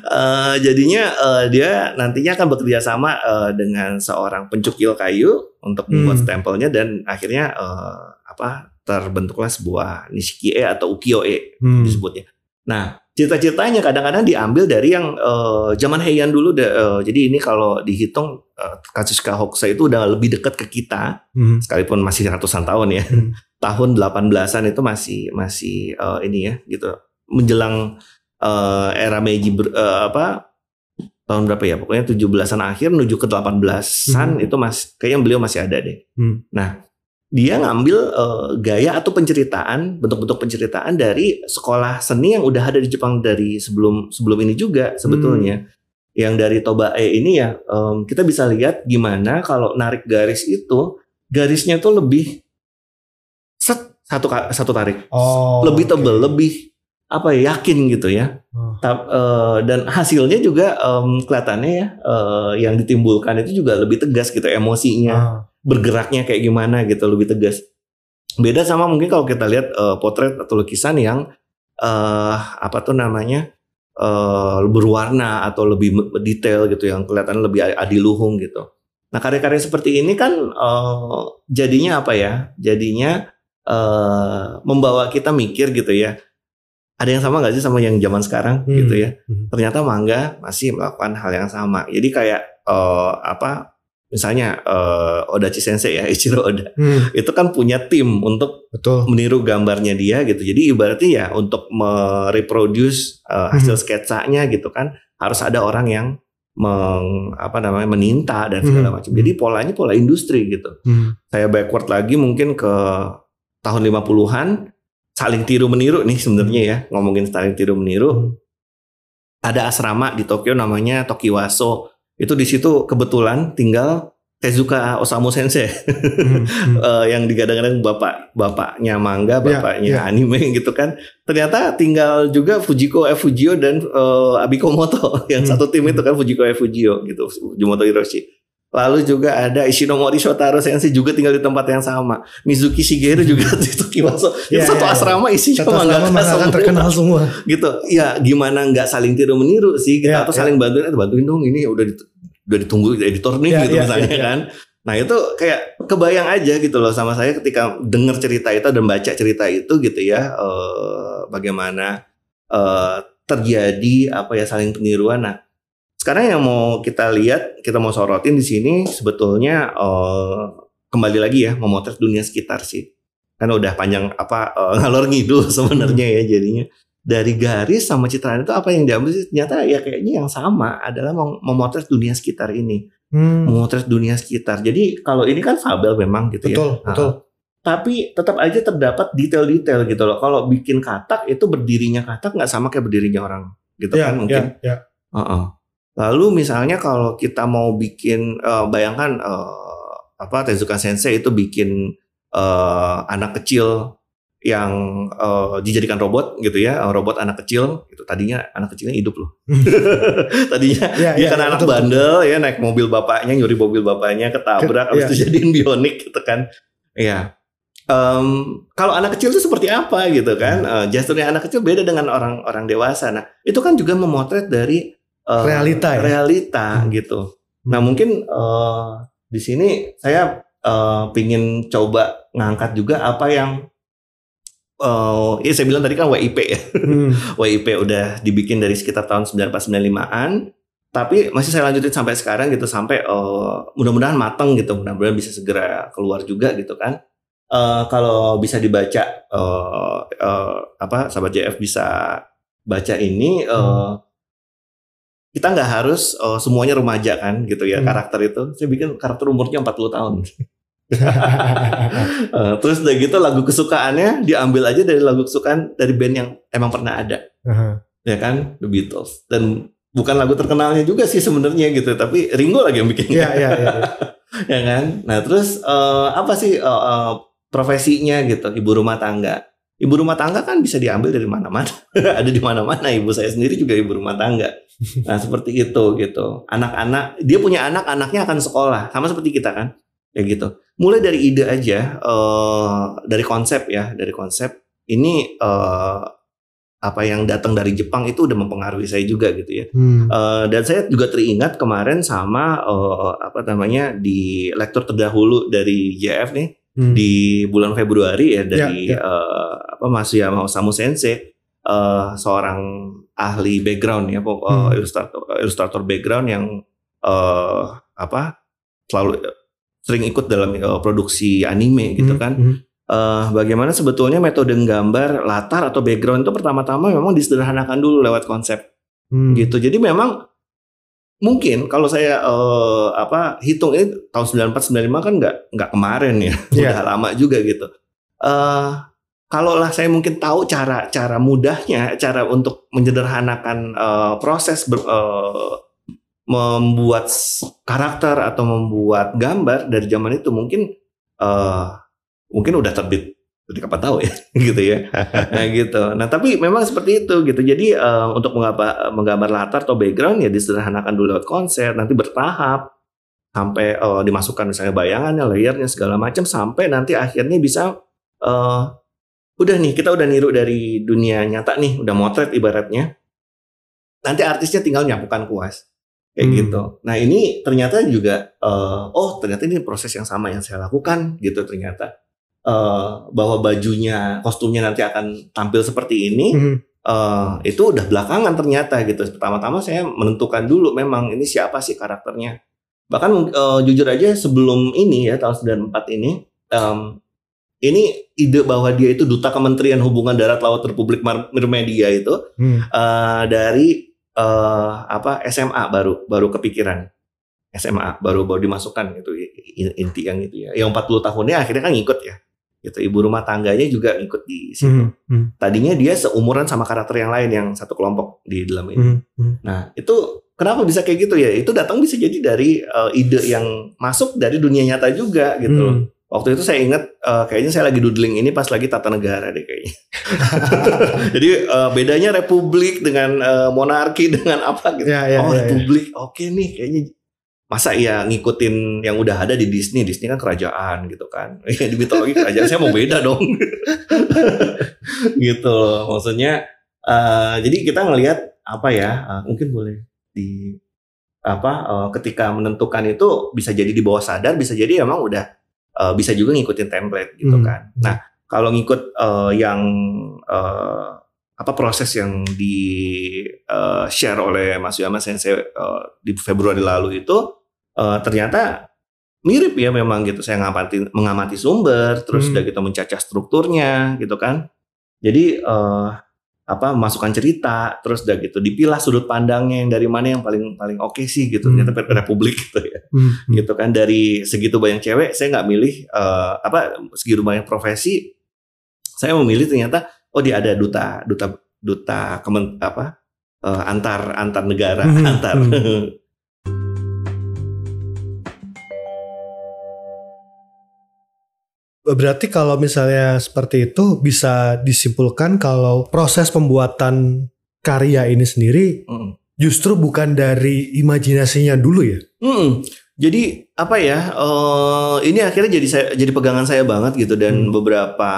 Eh, jadinya eh, dia nantinya akan bekerja sama eh, dengan seorang pencukil kayu untuk membuat Hmm. stempelnya dan akhirnya eh, apa terbentuklah sebuah nishiki-e atau ukiyo-e Hmm. disebutnya. Nah, cita-citanya kadang-kadang diambil dari yang eh, zaman Heian dulu. da- eh, jadi ini kalau dihitung eh, Katsushika Hokusai itu udah lebih dekat ke kita, Mhm. sekalipun masih ratusan tahun ya. Hmm. Tahun 18-an itu masih masih eh, ini ya gitu. Menjelang eh, era Meiji ber- eh, apa tahun berapa ya? Pokoknya 17-an akhir menuju ke 18-an Hmm. itu mas kayaknya beliau masih ada deh. Hmm. Nah, dia ngambil eh, gaya atau penceritaan, bentuk-bentuk penceritaan dari sekolah seni yang udah ada di Jepang dari sebelum sebelum ini juga sebetulnya. Yang dari Tobae ini ya em, kita bisa lihat gimana kalau narik garis itu garisnya tuh lebih set satu satu tarik. Oh, lebih tebel, lebih apa ya yakin gitu ya. Oh. Ta- eh, dan hasilnya juga em, kelihatannya ya eh, yang ditimbulkan itu juga lebih tegas gitu emosinya Ah. Bergeraknya kayak gimana gitu lebih tegas. Beda sama mungkin kalau kita lihat eh, potret atau lukisan yang eh apa tuh namanya eh berwarna atau lebih detail gitu yang kelihatan lebih adiluhung gitu. Nah karya-karya seperti ini kan uh, jadinya apa ya? Jadinya uh, membawa kita mikir gitu ya. Ada yang sama nggak sih sama yang zaman sekarang Hmm. gitu ya? Hmm. Ternyata mangga masih melakukan hal yang sama. Jadi kayak uh, apa? Misalnya uh, Odachi Sensei ya, Ichiro Oda. Hmm, Itu kan punya tim untuk betul. meniru gambarnya dia gitu. Jadi ibaratnya ya untuk mereproduce uh, hasil sketsanya gitu kan harus ada orang yang meng, apa namanya meninta dan segala Hmm. macam. Jadi polanya pola industri gitu. Hmm. Saya backward lagi mungkin ke tahun 50-an saling tiru meniru nih sebenarnya ya. Ngomongin saling tiru meniru. Hmm. Ada asrama di Tokyo namanya Tokiwaso. Itu di situ kebetulan tinggal Tezuka Osamu Sensei. Hmm. Hmm. eh, yang digadang-gadang bapak bapaknya manga, Iya, bapaknya iya. anime gitu kan. Ternyata tinggal juga Fujiko F Fujio dan eh, Abikomoto yang Hmm. satu tim itu kan Fujiko F Fujio gitu, Fujimoto Hiroshi. Lalu juga ada Ishinomori Shotaro Sensei juga tinggal di tempat yang sama. Mizuki Shigeru juga di Tokiwaso. Itu Iya, satu iya. asrama isinya Satu mangaka semua. terkenal semua. gitu. Ya gimana nggak saling tiru meniru sih kita Iya, atau iya. saling bantuin, "Eh, bantuin dong ini udah dit- udah ditunggu editor nih Iya, gitu iya, misalnya iya, iya. kan. Nah itu kayak kebayang aja gitu loh sama saya ketika dengar cerita itu dan baca cerita itu gitu ya eh, bagaimana eh, terjadi apa ya saling peniruan. Nah sekarang yang mau kita lihat kita mau sorotin di sini sebetulnya eh, kembali lagi ya memotret dunia sekitar sih kan udah panjang apa eh, ngalor ngidul sebenarnya ya jadinya dari garis sama citraan itu apa yang diambil sih ternyata ya kayaknya yang sama adalah mem- memotret dunia sekitar ini Hmm. memotret dunia sekitar. Jadi kalau ini kan fabel memang gitu Betul, ya. betul. Tapi tetap aja terdapat detail-detail gitu loh. Kalau bikin katak itu berdirinya katak nggak sama kayak berdirinya orang gitu Ya, kan mungkin. ya, ya. Heeh. Lalu misalnya kalau kita mau bikin eh, bayangkan eh, apa Tezuka Sensei itu bikin eh, anak kecil yang eh, dijadikan robot gitu ya, robot anak kecil gitu. Tadinya anak kecilnya hidup loh. Tadinya Ya, dia ya, kan ya, anak betul, betul. bandel ya naik mobil bapaknya nyuri mobil bapaknya ketabrak Ke- habis itu jadiin bionik gitu kan. Iya. Em, kalau anak kecil itu seperti apa gitu kan? Hmm. Eh, gesturnya anak kecil beda dengan orang-orang dewasa. Nah, itu kan juga memotret dari eh, Realita ya? realita Hmm. gitu. Nah, mungkin eh, di sini saya eh, pingin coba ngangkat juga apa yang eh ya saya bilang tadi kan WIP ya. Hmm. WIP udah dibikin dari sekitar tahun 9495-an tapi masih saya lanjutin sampai sekarang gitu sampai eh, mudah-mudahan mateng gitu mudah-mudahan bisa segera keluar juga gitu kan Eh, kalau bisa dibaca eh, eh, apa sahabat JF bisa baca ini eh, Hmm. Kita nggak harus eh, semuanya remaja kan gitu ya Hmm. karakter itu. Saya bikin karakter umurnya 40 tahun. Eh, terus udah gitu lagu kesukaannya diambil aja dari lagu kesukaan dari band yang emang pernah ada. Aha. ya kan? The Beatles. Dan bukan lagu terkenalnya juga sih sebenarnya gitu tapi Ringo lagi yang bikin. Iya, iya, iya. ya kan? Nah terus eh, apa sih eh, eh, profesinya gitu ibu rumah tangga ibu rumah tangga kan bisa diambil dari mana-mana. Ada di mana-mana. Ibu saya sendiri juga ibu rumah tangga. Nah seperti itu gitu. Anak-anak dia punya anak anaknya akan sekolah. Sama seperti kita kan. Ya gitu. Mulai dari ide aja eh, dari konsep ya dari konsep. Ini eh, apa yang datang dari Jepang itu udah mempengaruhi saya juga gitu ya. Hmm. Eh, dan saya juga teringat kemarin sama eh, apa namanya di lektur terdahulu dari JF nih Hmm. di bulan Februari ya dari Ya, ya. eh, apa Masuyama Osamu Sensei eh, seorang ahli background ya Hmm. ilustrator ilustrator background yang eh, apa selalu sering ikut dalam eh, produksi anime gitu Hmm, kan hmm. eh, bagaimana sebetulnya metode gambar latar atau background itu pertama-tama memang disederhanakan dulu lewat konsep Hmm. gitu. Jadi memang mungkin kalau saya eh, apa hitung ini tahun 94 95 kan nggak nggak kemarin ya. Iya. Udah lama juga gitu. Eh kalau lah saya mungkin tahu cara cara mudahnya cara untuk menyederhanakan eh, proses ber- eh, membuat karakter atau membuat gambar dari zaman itu mungkin eh mungkin udah terbit dari kapan tahu ya? Gitu ya. Nah gitu. Nah tapi memang seperti itu gitu. Jadi eh, untuk menggambar, menggambar latar atau background ya disederhanakan dulu lewat konsep nanti bertahap sampai eh, dimasukkan misalnya bayangannya layernya segala macam sampai nanti akhirnya bisa eh, udah nih kita udah niru dari dunia nyata nih udah motret ibaratnya. Nanti artisnya tinggal nyapukan kuas. Kayak Hmm. gitu. Nah ini ternyata juga eh, oh ternyata ini proses yang sama yang saya lakukan gitu ternyata Eh, bahwa bajunya kostumnya nanti akan tampil seperti ini Mhm. eh, itu udah belakangan ternyata gitu. Pertama-tama saya menentukan dulu memang ini siapa sih karakternya. Bahkan eh, jujur aja sebelum ini ya tahun 94 ini em, ini ide bahwa dia itu duta Kementerian Hubungan Darat Laut Republik Mirmedia itu Hmm. eh, dari eh, apa SMA baru baru kepikiran SMA baru baru dimasukkan gitu inti yang itu ya. Yang 40 tahunnya akhirnya kan ngikut ya. Gitu ibu rumah tangganya juga ikut di situ. Hmm. Hmm. Tadinya dia seumuran sama karakter yang lain yang satu kelompok di dalam ini. Hmm. Hmm. Nah, itu kenapa bisa kayak gitu ya? Itu datang bisa jadi dari eh, ide yang masuk dari dunia nyata juga gitu. Hmm. Waktu itu saya ingat eh, kayaknya saya lagi doodling ini pas lagi tata negara deh kayaknya. jadi eh, bedanya republik dengan eh, monarki dengan apa gitu. Ya, ya, oh, ya, ya. republik. Oke nih kayaknya masa ya ngikutin yang udah ada di Disney. Disney kan kerajaan gitu kan. Ya, di mitologi kerajaan saya mau beda dong. gitu loh. Maksudnya eh, jadi kita ngelihat apa ya? eh, mungkin boleh di apa eh, ketika menentukan itu bisa jadi di bawah sadar, bisa jadi emang udah eh, bisa juga ngikutin template gitu Hmm. kan. Nah, kalau ngikut eh, yang eh, apa proses yang di eh, share oleh Mas Yama Sensei eh, di Februari lalu itu eh, ternyata mirip ya memang gitu. Saya ngamati mengamati sumber, terus Hmm. udah gitu mencacah strukturnya gitu kan. Jadi eh, apa masukan cerita, terus udah gitu dipilah sudut pandangnya yang dari mana yang paling paling oke sih gitu. Hmm. Ternyata Republik gitu ya Hmm. Hmm. gitu kan dari segitu banyak cewek saya nggak milih eh, apa segitu banyak profesi saya memilih ternyata oh dia ada duta duta duta kemen apa eh, antar antar negara Hmm, antar hmm. Berarti kalau misalnya seperti itu bisa disimpulkan kalau proses pembuatan karya ini sendiri Mm. justru bukan dari imajinasinya dulu ya. Mm. Jadi apa ya? eh, ini akhirnya jadi saya jadi pegangan saya banget gitu dan Hmm. beberapa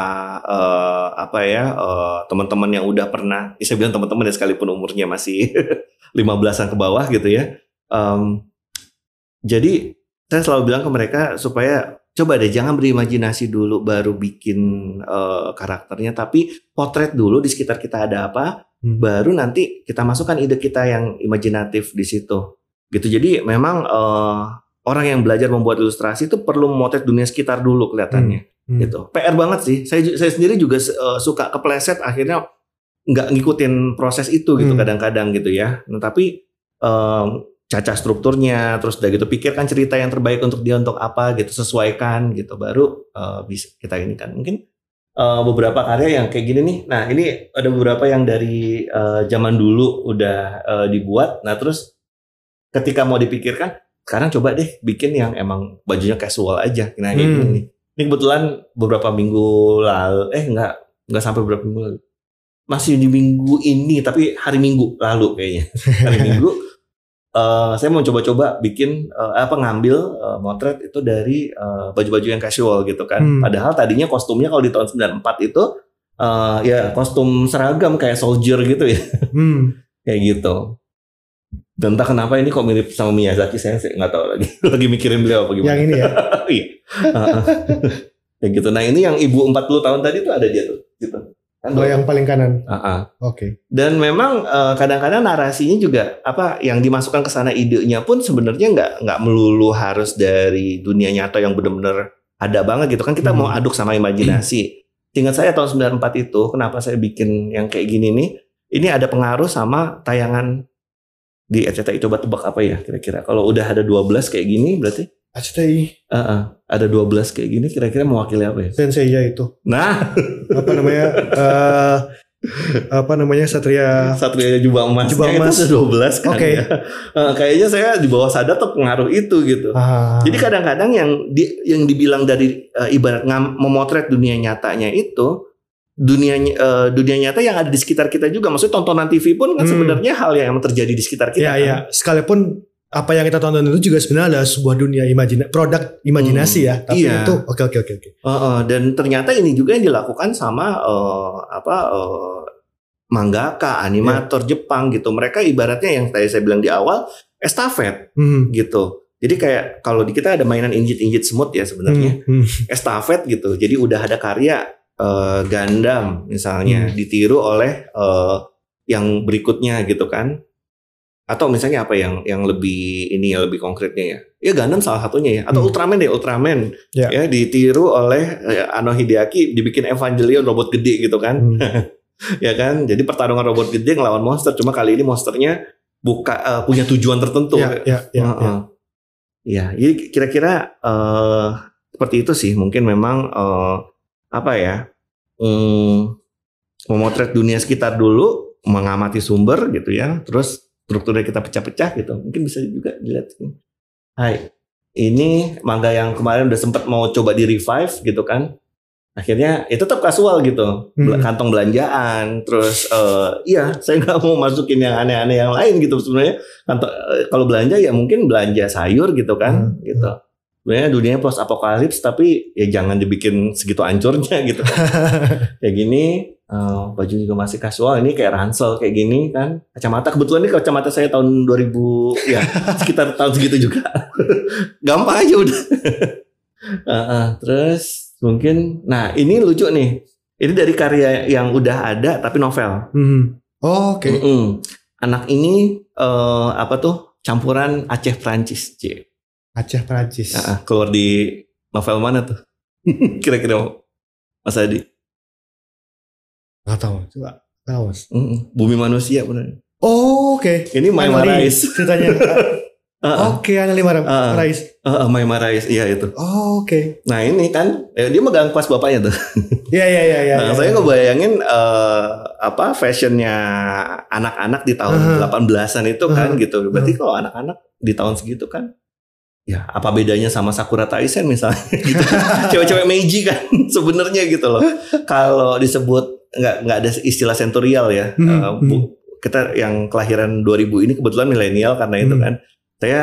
eh, apa ya eh, teman-teman yang udah pernah, ya saya bilang teman-teman ya sekalipun umurnya masih 15-an ke bawah gitu ya. Em, jadi saya selalu bilang ke mereka supaya coba deh jangan berimajinasi dulu baru bikin eh, karakternya, tapi potret dulu di sekitar kita ada apa, Hmm. baru nanti kita masukkan ide kita yang imajinatif di situ. Gitu. Jadi memang eh, orang yang belajar membuat ilustrasi itu perlu memotret dunia sekitar dulu kelihatannya Hmm. gitu. PR banget sih. Saya saya sendiri juga eh, suka kepleset akhirnya nggak ngikutin proses itu gitu Hmm. kadang-kadang gitu ya. Nah, tapi em, cacah strukturnya terus udah gitu pikirkan cerita yang terbaik untuk dia untuk apa gitu sesuaikan gitu baru eh, bisa kita ini kan mungkin eh, beberapa karya yang kayak gini nih. Nah, ini ada beberapa yang dari eh, zaman dulu udah eh, dibuat. Nah, terus ketika mau dipikirkan sekarang coba deh bikin yang emang bajunya casual aja. Nah, kayak Hmm. gini nih. Ini kebetulan beberapa minggu lalu, eh enggak, enggak sampai beberapa minggu lalu. Masih di minggu ini, tapi hari minggu lalu kayaknya. Hari minggu, eh, saya mau coba-coba bikin eh, apa ngambil eh, motret itu dari baju-baju yang casual gitu kan. Hmm. Padahal tadinya kostumnya kalau di tahun 94 itu eh, ya kostum seragam kayak soldier gitu ya, Hmm. kayak gitu. Dan entah kenapa ini kok mirip sama Miyazaki saya nggak tahu lagi. Lagi mikirin beliau apa gimana. Yang ini ya. Iya. Heeh. Kayak gitu. Nah ini yang ibu 40 tahun tadi tuh ada dia tuh. Gitu. Kan Oh yang paling kanan. Heeh. Oke. Dan memang eh, kadang-kadang narasinya juga apa yang dimasukkan ke sana idenya pun sebenarnya nggak nggak melulu harus dari dunia nyata yang benar-benar ada banget gitu kan kita Hmm. mau aduk sama imajinasi. Ingat saya tahun 94 itu kenapa saya bikin yang kayak gini nih? Ini ada pengaruh sama tayangan di RCTI coba tebak apa ya kira-kira. Kalau udah ada 12 kayak gini berarti ACTI eh, eh, ada 12 kayak gini kira-kira mewakili apa ya? Sensei ya itu. Nah, Apa namanya? eh apa namanya? Satria Satria Jubah Emas. Jubah Emas. itu 12 kan Oke. ya. Kayaknya saya di bawah sadar tuh pengaruh itu gitu. Ah. Jadi kadang-kadang yang di, yang dibilang dari eh, ibarat ngam- memotret dunia nyatanya itu dunia ny- eh, dunia nyata yang ada di sekitar kita juga. Maksudnya tontonan TV pun kan Hmm. sebenarnya hal yang terjadi di sekitar kita. ya kan. ya. Sekalipun apa yang kita tonton itu juga sebenarnya adalah sebuah dunia imajina produk imajinasi Hmm. ya. Tapi Iya. itu oke oke oke oke. Eh, eh, dan ternyata ini juga yang dilakukan sama eh, apa eh, mangaka, animator Jepang gitu. Mereka ibaratnya yang tadi saya bilang di awal estafet Hmm. gitu. Jadi kayak kalau di kita ada mainan injit-injit semut ya sebenarnya. Hmm. Hmm. Estafet gitu. Jadi udah ada karya eh, Gundam misalnya Hmm. ditiru oleh eh, yang berikutnya gitu kan. Atau misalnya apa yang yang lebih ini ya lebih konkretnya ya. Ya Gundam salah satunya ya. Atau Hmm. Ultraman deh, Ultraman. Ya. Ya ditiru oleh eh, Ano Hideaki dibikin Evangelion robot gede gitu kan. Hmm. ya kan. Jadi pertarungan robot gede ngelawan monster. Cuma kali ini monsternya buka eh, punya tujuan tertentu. Ya, ya, ya, Heeh. ya. Ya, jadi kira-kira eh seperti itu sih. Mungkin memang eh, apa ya? mm, memotret dunia sekitar dulu, mengamati sumber gitu ya. Terus strukturnya kita pecah-pecah gitu. Mungkin bisa juga dilihat. Hai, ini manga yang kemarin udah sempat mau coba di revive gitu kan. Akhirnya ya tetap kasual gitu, Hmm. kantong belanjaan, terus eh, iya saya nggak mau masukin yang aneh-aneh yang lain gitu sebenarnya. Kantong eh, kalau belanja ya mungkin belanja sayur gitu kan, Hmm. gitu. Sebenarnya dunia post apokalips tapi ya jangan dibikin segitu ancurnya gitu. kayak gini, eh, baju juga masih kasual. Ini kayak ransel kayak gini kan. Kacamata kebetulan ini kacamata saya tahun 2000 ya sekitar tahun segitu juga. Gampang aja udah. Heeh, terus mungkin, nah ini lucu nih. Ini dari karya yang udah ada tapi novel. Hmm. Oh, Oke. Mm-mm. Anak ini eh, apa tuh campuran Aceh Prancis, C. Aceh Prancis. Ah, keluar di novel mana tuh? Kira-kira Mas Adi? Nggak tahu. Coba tahu. Bumi manusia benar. Oh, Oke. Ini Maima Emily Rais. ceritanya. Ah, ah, Oke, Ana Lima Ah, ah. Rais. ah, ah, Maima Rais, iya itu. Oh, Oke. Nah ini kan, eh, dia megang pas bapaknya tuh. Iya, iya, iya, iya. nah, iya. saya ngebayangin eh, apa fashionnya anak-anak di tahun Aha. 18-an itu kan Aha. gitu. Berarti kalau anak-anak di tahun segitu kan, ya apa bedanya sama Sakura Taisen misalnya gitu. Cewek-cewek Meiji kan sebenarnya gitu loh. Kalau disebut nggak nggak ada istilah senturial ya. Hmm, Eh, bu- kita yang kelahiran 2000 ini kebetulan milenial karena itu Hmm. kan. Saya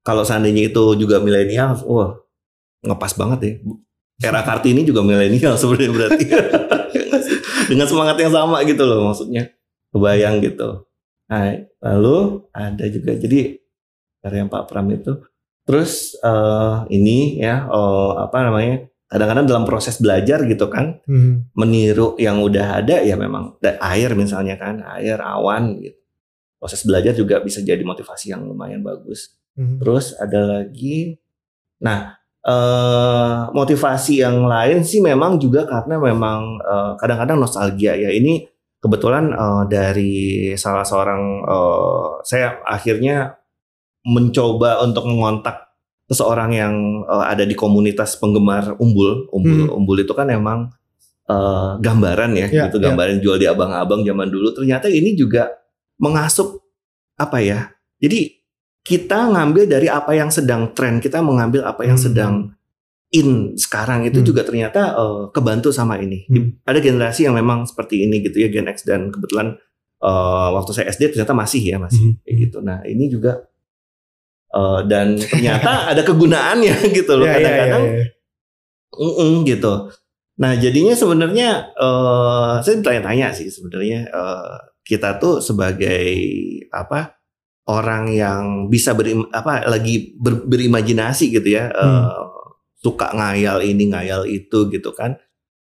kalau seandainya itu juga milenial, wah ngepas banget ya. Era Kartini juga milenial sebenarnya berarti. Dengan semangat yang sama gitu loh maksudnya. Kebayang gitu. Nah, lalu ada juga jadi karya Pak Pram itu. Terus eh, ini ya eh, apa namanya? Kadang-kadang dalam proses belajar gitu kan, Hmm. meniru yang udah ada ya memang da- air misalnya kan, air, awan gitu. Proses belajar juga bisa jadi motivasi yang lumayan bagus. Hmm. Terus ada lagi, nah eh, motivasi yang lain sih memang juga karena memang eh, kadang-kadang nostalgia ya. Ini kebetulan eh, dari salah seorang eh, saya akhirnya mencoba untuk mengontak seseorang yang eh, ada di komunitas penggemar umbul. Umbul, Hmm. umbul itu kan emang eh, gambaran ya, Ya, gitu ya. gambaran jual di abang-abang zaman dulu. Ternyata ini juga mengasup apa ya? Jadi kita ngambil dari apa yang sedang tren, kita mengambil apa yang Hmm. sedang in sekarang itu Hmm. juga ternyata eh, kebantu sama ini. Hmm. Ada generasi yang memang seperti ini gitu ya Gen X dan kebetulan eh, waktu saya SD ternyata masih ya masih Hmm. kayak gitu. Nah ini juga eh, dan ternyata ada kegunaannya gitu loh Ya, ya, ya, kadang-kadang ya. Mm-mm, gitu. Nah jadinya sebenarnya eh saya tanya-tanya sih sebenarnya eh, kita tuh sebagai apa orang yang bisa berim, apa lagi ber- berimajinasi gitu ya, eh, suka ngayal ini ngayal itu gitu kan.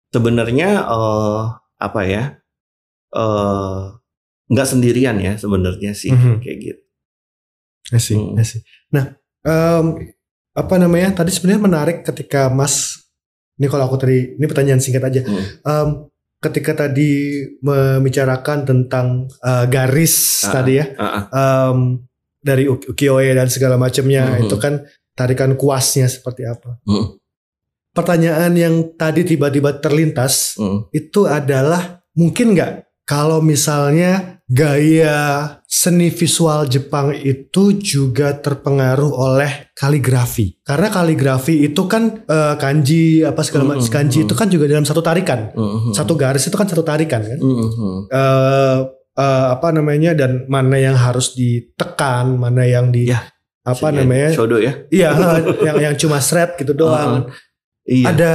Sebenarnya eh apa ya eh nggak sendirian ya sebenarnya sih Mhm. kayak gitu. See, Hmm. See. Nah, em, apa namanya? Tadi sebenarnya menarik ketika Mas, ini kalau aku tadi, ini pertanyaan singkat aja. Hmm. Em, ketika tadi membicarakan tentang eh, garis Ah, tadi ya, Ah, ah. em, dari uki- ukiyo-e dan segala macamnya, Mhm. itu kan tarikan kuasnya seperti apa? Hmm. Pertanyaan yang tadi tiba-tiba terlintas Hmm. itu adalah mungkin nggak kalau misalnya gaya seni visual Jepang itu juga terpengaruh oleh kaligrafi. Karena kaligrafi itu kan eh, kanji apa segala macam Mm, kanji itu kan juga dalam satu tarikan. Hmm. satu garis itu kan satu tarikan kan. Eh, eh, apa namanya dan mana yang harus ditekan mana yang di Ya, apa namanya? Shodo ya. iya yang yang cuma shred gitu doang. Iya. ada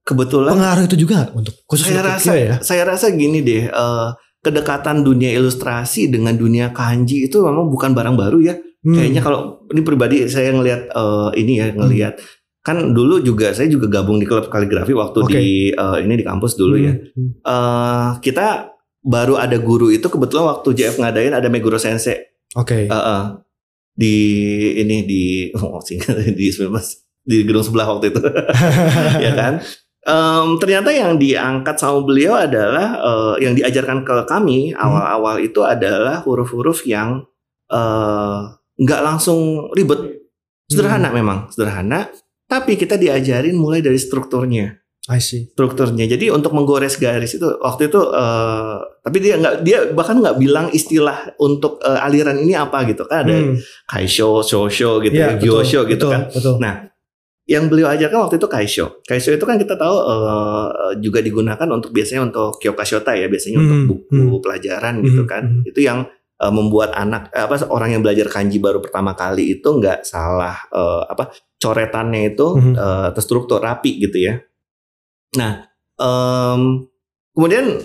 kebetulan pengaruh itu juga untuk khusus saya untuk rasa ya? saya rasa gini deh eh, kedekatan dunia ilustrasi dengan dunia kanji itu memang bukan barang baru ya Hmm. Kayaknya kalau ini pribadi saya ngelihat eh, ini ya ngelihat kan dulu juga saya juga gabung di klub kaligrafi waktu Oke. di eh, ini di kampus dulu ya. Hmm. Eh kita baru ada guru itu kebetulan waktu JF ngadain ada Meguro Sensei Oke. Eh, eh, di ini di oh, sih, di 19 di gedung sebelah waktu itu ya kan Em, ternyata yang diangkat sama beliau adalah eh, yang diajarkan ke kami awal-awal itu adalah huruf-huruf yang eh, nggak langsung ribet sederhana memang sederhana tapi kita diajarin mulai dari strukturnya I see. strukturnya. Jadi untuk menggores garis itu waktu itu eh, tapi dia nggak dia bahkan nggak bilang istilah untuk eh, aliran ini apa gitu kan ada Hmm. kaisho, shosho gitu, Iya, ya, betul, gyosho gitu betul, kan. Betul. Nah, yang beliau ajarkan waktu itu kaisho. Kaisho itu kan kita tahu eh, juga digunakan untuk biasanya untuk kyokashota ya, biasanya untuk Hmm, buku pelajaran gitu Hmm, kan. hmm. Itu yang eh, membuat anak eh, apa orang yang belajar kanji baru pertama kali itu nggak salah eh, apa coretannya itu Hmm. eh, terstruktur rapi gitu ya. Nah, em, kemudian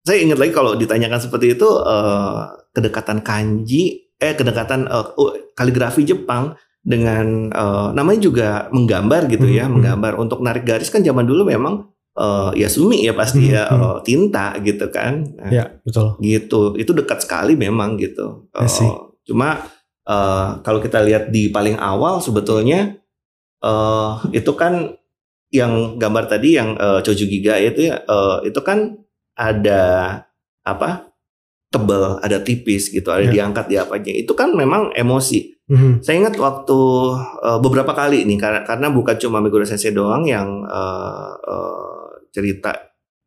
saya ingat lagi kalau ditanyakan seperti itu eh, kedekatan kanji, eh kedekatan oh, kaligrafi Jepang dengan eh, namanya juga menggambar gitu ya, Hmm, hmm. menggambar untuk narik garis kan zaman dulu memang eh, ya sumi ya pasti Hmm, ya eh, tinta gitu kan. Nah, Ya, betul. gitu itu dekat sekali memang gitu. Eh, cuma eh, kalau kita lihat di paling awal sebetulnya eh itu kan yang gambar tadi yang eh, Choju Giga itu ya eh, itu kan ada apa tebel ada tipis gitu ada Ya. diangkat di apanya itu kan memang emosi Mhm. saya ingat waktu eh, beberapa kali nih karena karena bukan cuma Meguro Sensei doang yang eh, eh, cerita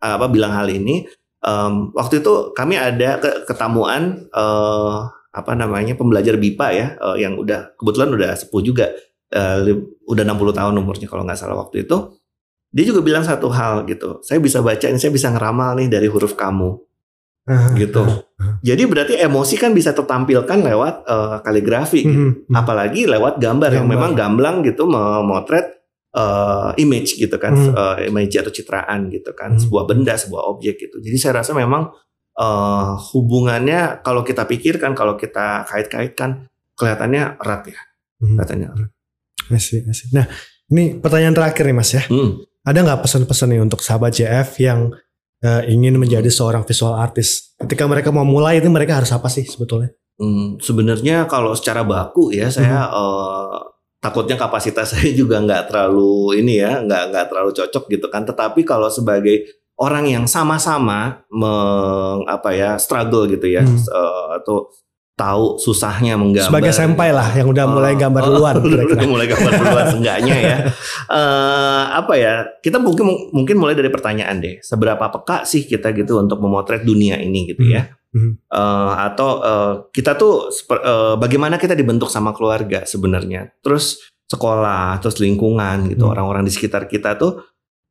apa bilang hal ini. Em, waktu itu kami ada ke- ketamuan eh, apa namanya pembelajar BIPA ya eh, yang udah kebetulan udah sepuh juga li- udah 60 tahun umurnya kalau nggak salah waktu itu. Dia juga bilang satu hal gitu. Saya bisa baca ini, saya bisa ngeramal nih dari huruf kamu Gitu. Jadi berarti emosi kan bisa tertampilkan lewat eh, kaligrafi gitu Mhm. apalagi lewat gambar, yang Gambar. memang gamblang gitu memotret eh, image gitu kan eh, image atau citraan gitu kan sebuah benda sebuah objek gitu jadi saya rasa memang eh, hubungannya kalau kita pikirkan kalau kita kait-kaitkan kelihatannya erat ya Mhm. kelihatannya erat I see. Nah, ini pertanyaan terakhir nih Mas ya. Hmm. Ada nggak pesan-pesan nih untuk sahabat JF yang eh, ingin menjadi seorang visual artist? Ketika mereka mau mulai itu mereka harus apa sih sebetulnya? Hmm, sebenarnya kalau secara baku ya saya Hmm. eh, takutnya kapasitas saya juga nggak terlalu ini ya nggak nggak terlalu cocok gitu kan tetapi kalau sebagai orang yang sama-sama meng apa ya struggle gitu ya Hmm. eh, atau tahu susahnya menggambar Sebagai senpai lah yang udah mulai Oh, gambar oh, duluan udah kira-kira. mulai gambar duluan seenggaknya ya. Eh, apa ya? Kita mungkin mungkin mulai dari pertanyaan deh. Seberapa peka sih kita gitu untuk memotret dunia ini gitu ya? Hmm. Eh, atau eh, kita tuh eh, bagaimana kita dibentuk sama keluarga sebenarnya? Terus sekolah, terus lingkungan gitu, Hmm. orang-orang di sekitar kita tuh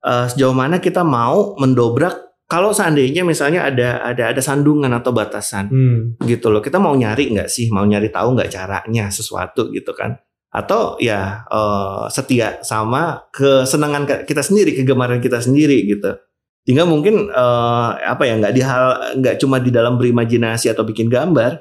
eh, sejauh mana kita mau mendobrak kalau seandainya misalnya ada ada ada sandungan atau batasan Hmm. gitu loh. Kita mau nyari nggak sih? Mau nyari tahu nggak caranya sesuatu gitu kan? Atau ya eh, setia sama kesenangan ke- kita sendiri, kegemaran kita sendiri gitu. Sehingga mungkin eh, apa ya nggak di hal nggak cuma di dalam berimajinasi atau bikin gambar,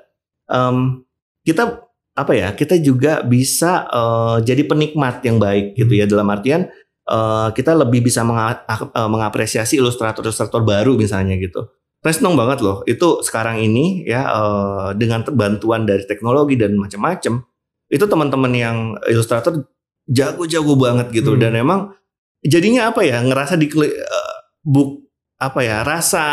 em, kita apa ya kita juga bisa eh, jadi penikmat yang baik gitu ya dalam artian eh, kita lebih bisa menga- eh, mengapresiasi ilustrator-ilustrator baru misalnya gitu. Saya seneng banget loh. Itu sekarang ini ya eh, dengan bantuan dari teknologi dan macam-macam, itu teman-teman yang ilustrator jago-jago banget gitu Hmm. dan emang jadinya apa ya ngerasa di eh, buk apa ya rasa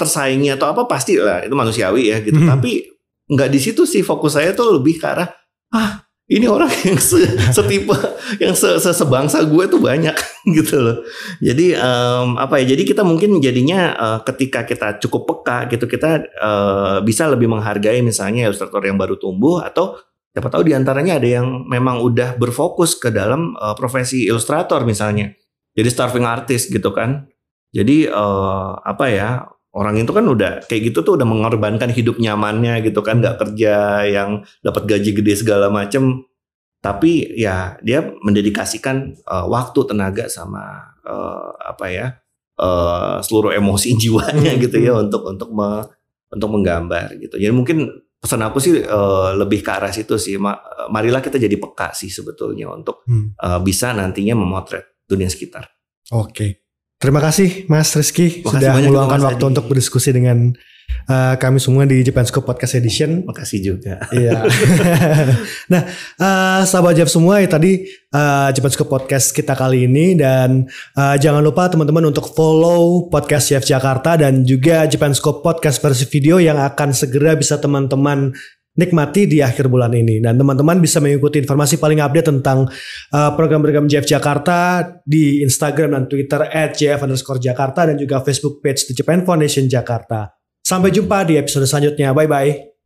tersaingi atau apa pasti lah itu manusiawi ya gitu. Hmm. Tapi nggak di situ sih fokus saya tuh lebih ke arah ah ini orang yang se- setipe yang se se- sebangsa gue tuh banyak gitu loh. Jadi em, apa ya? Jadi kita mungkin jadinya eh, ketika kita cukup peka gitu kita eh, bisa lebih menghargai misalnya ilustrator yang baru tumbuh atau siapa tahu di antaranya ada yang memang udah berfokus ke dalam eh, profesi ilustrator misalnya. Jadi starving artist gitu kan. Jadi eh, apa ya? Orang itu kan udah kayak gitu tuh udah mengorbankan hidup nyamannya gitu kan, nggak kerja yang dapat gaji gede segala macem tapi ya dia mendedikasikan eh, waktu tenaga sama eh, apa ya eh, seluruh emosi jiwanya Hmm, gitu ya untuk untuk me- untuk menggambar gitu jadi mungkin pesan aku sih uh, lebih ke arah situ sih. Ma marilah kita jadi peka sih sebetulnya untuk hmm. uh, bisa nantinya memotret dunia sekitar. Oke. Terima kasih Mas Rizky Makasih sudah meluangkan waktu Adi. untuk berdiskusi dengan uh, kami semua di Japanscope Podcast Edition. Makasih juga. Iya. nah, uh, sahabat Jeff semua ya tadi uh, Japanscope Podcast kita kali ini dan uh, jangan lupa teman-teman untuk follow podcast Jeff Jakarta dan juga Japanscope Podcast versi video yang akan segera bisa teman-teman nikmati di akhir bulan ini. Dan teman-teman bisa mengikuti informasi paling update tentang uh, program-program JF Jakarta di Instagram dan Twitter at JF underscore Jakarta dan juga Facebook page The Japan Foundation Jakarta. Sampai jumpa di episode selanjutnya. Bye-bye.